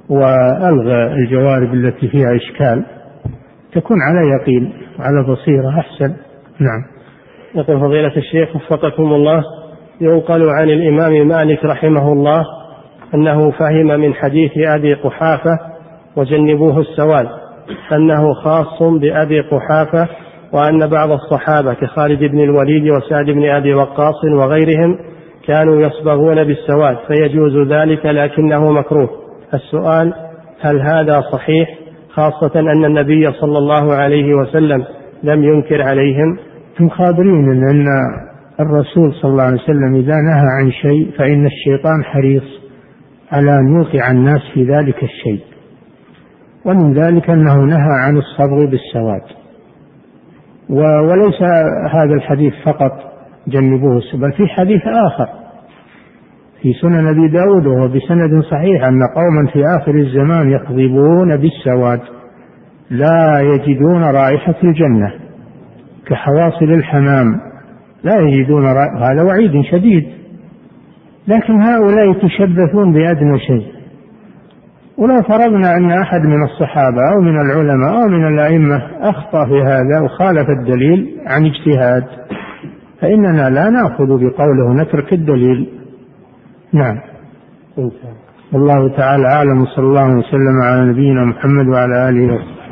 وألغى الجوارب التي فيها إشكال. تكون على يقين على بصيرة أحسن. نعم. يقول فضيلة الشيخ وفقكم الله ينقل عن الإمام مالك رحمه الله أنه فهم من حديث أبي قحافة وجنبوه السواد أنه خاص بأبي قحافة وأن بعض الصحابة كخالد بن الوليد وسعد بن أبي وقاص وغيرهم كانوا يصبغون بالسواد فيجوز ذلك لكنه مكروه. السؤال هل هذا صحيح؟ خاصة أن النبي صلى الله عليه وسلم لم ينكر عليهم. هم خابرين أن الرسول صلى الله عليه وسلم إذا نهى عن شيء فإن الشيطان حريص على أن يوقع الناس في ذلك الشيء. ومن ذلك أنه نهى عن الصبر بالسواد. وليس هذا الحديث فقط جنبوه بل في حديث آخر. في سنن أبي داود وهو بسند صحيح أن قوما في آخر الزمان يكذبون بالسواد لا يجدون رائحة الجنة. كحواصل الحمام لا يجدون هذا وعيد شديد. لكن هؤلاء يتشبثون بأدنى شيء. ولو فرضنا أن أحد من الصحابة أو من العلماء أو من الأئمة أخطأ في هذا وخالف الدليل عن اجتهاد فإننا لا نأخذ بقوله نترك الدليل. نعم. الله تعالى أعلم صلى الله وسلم على نبينا محمد وعلى آله وصحبه.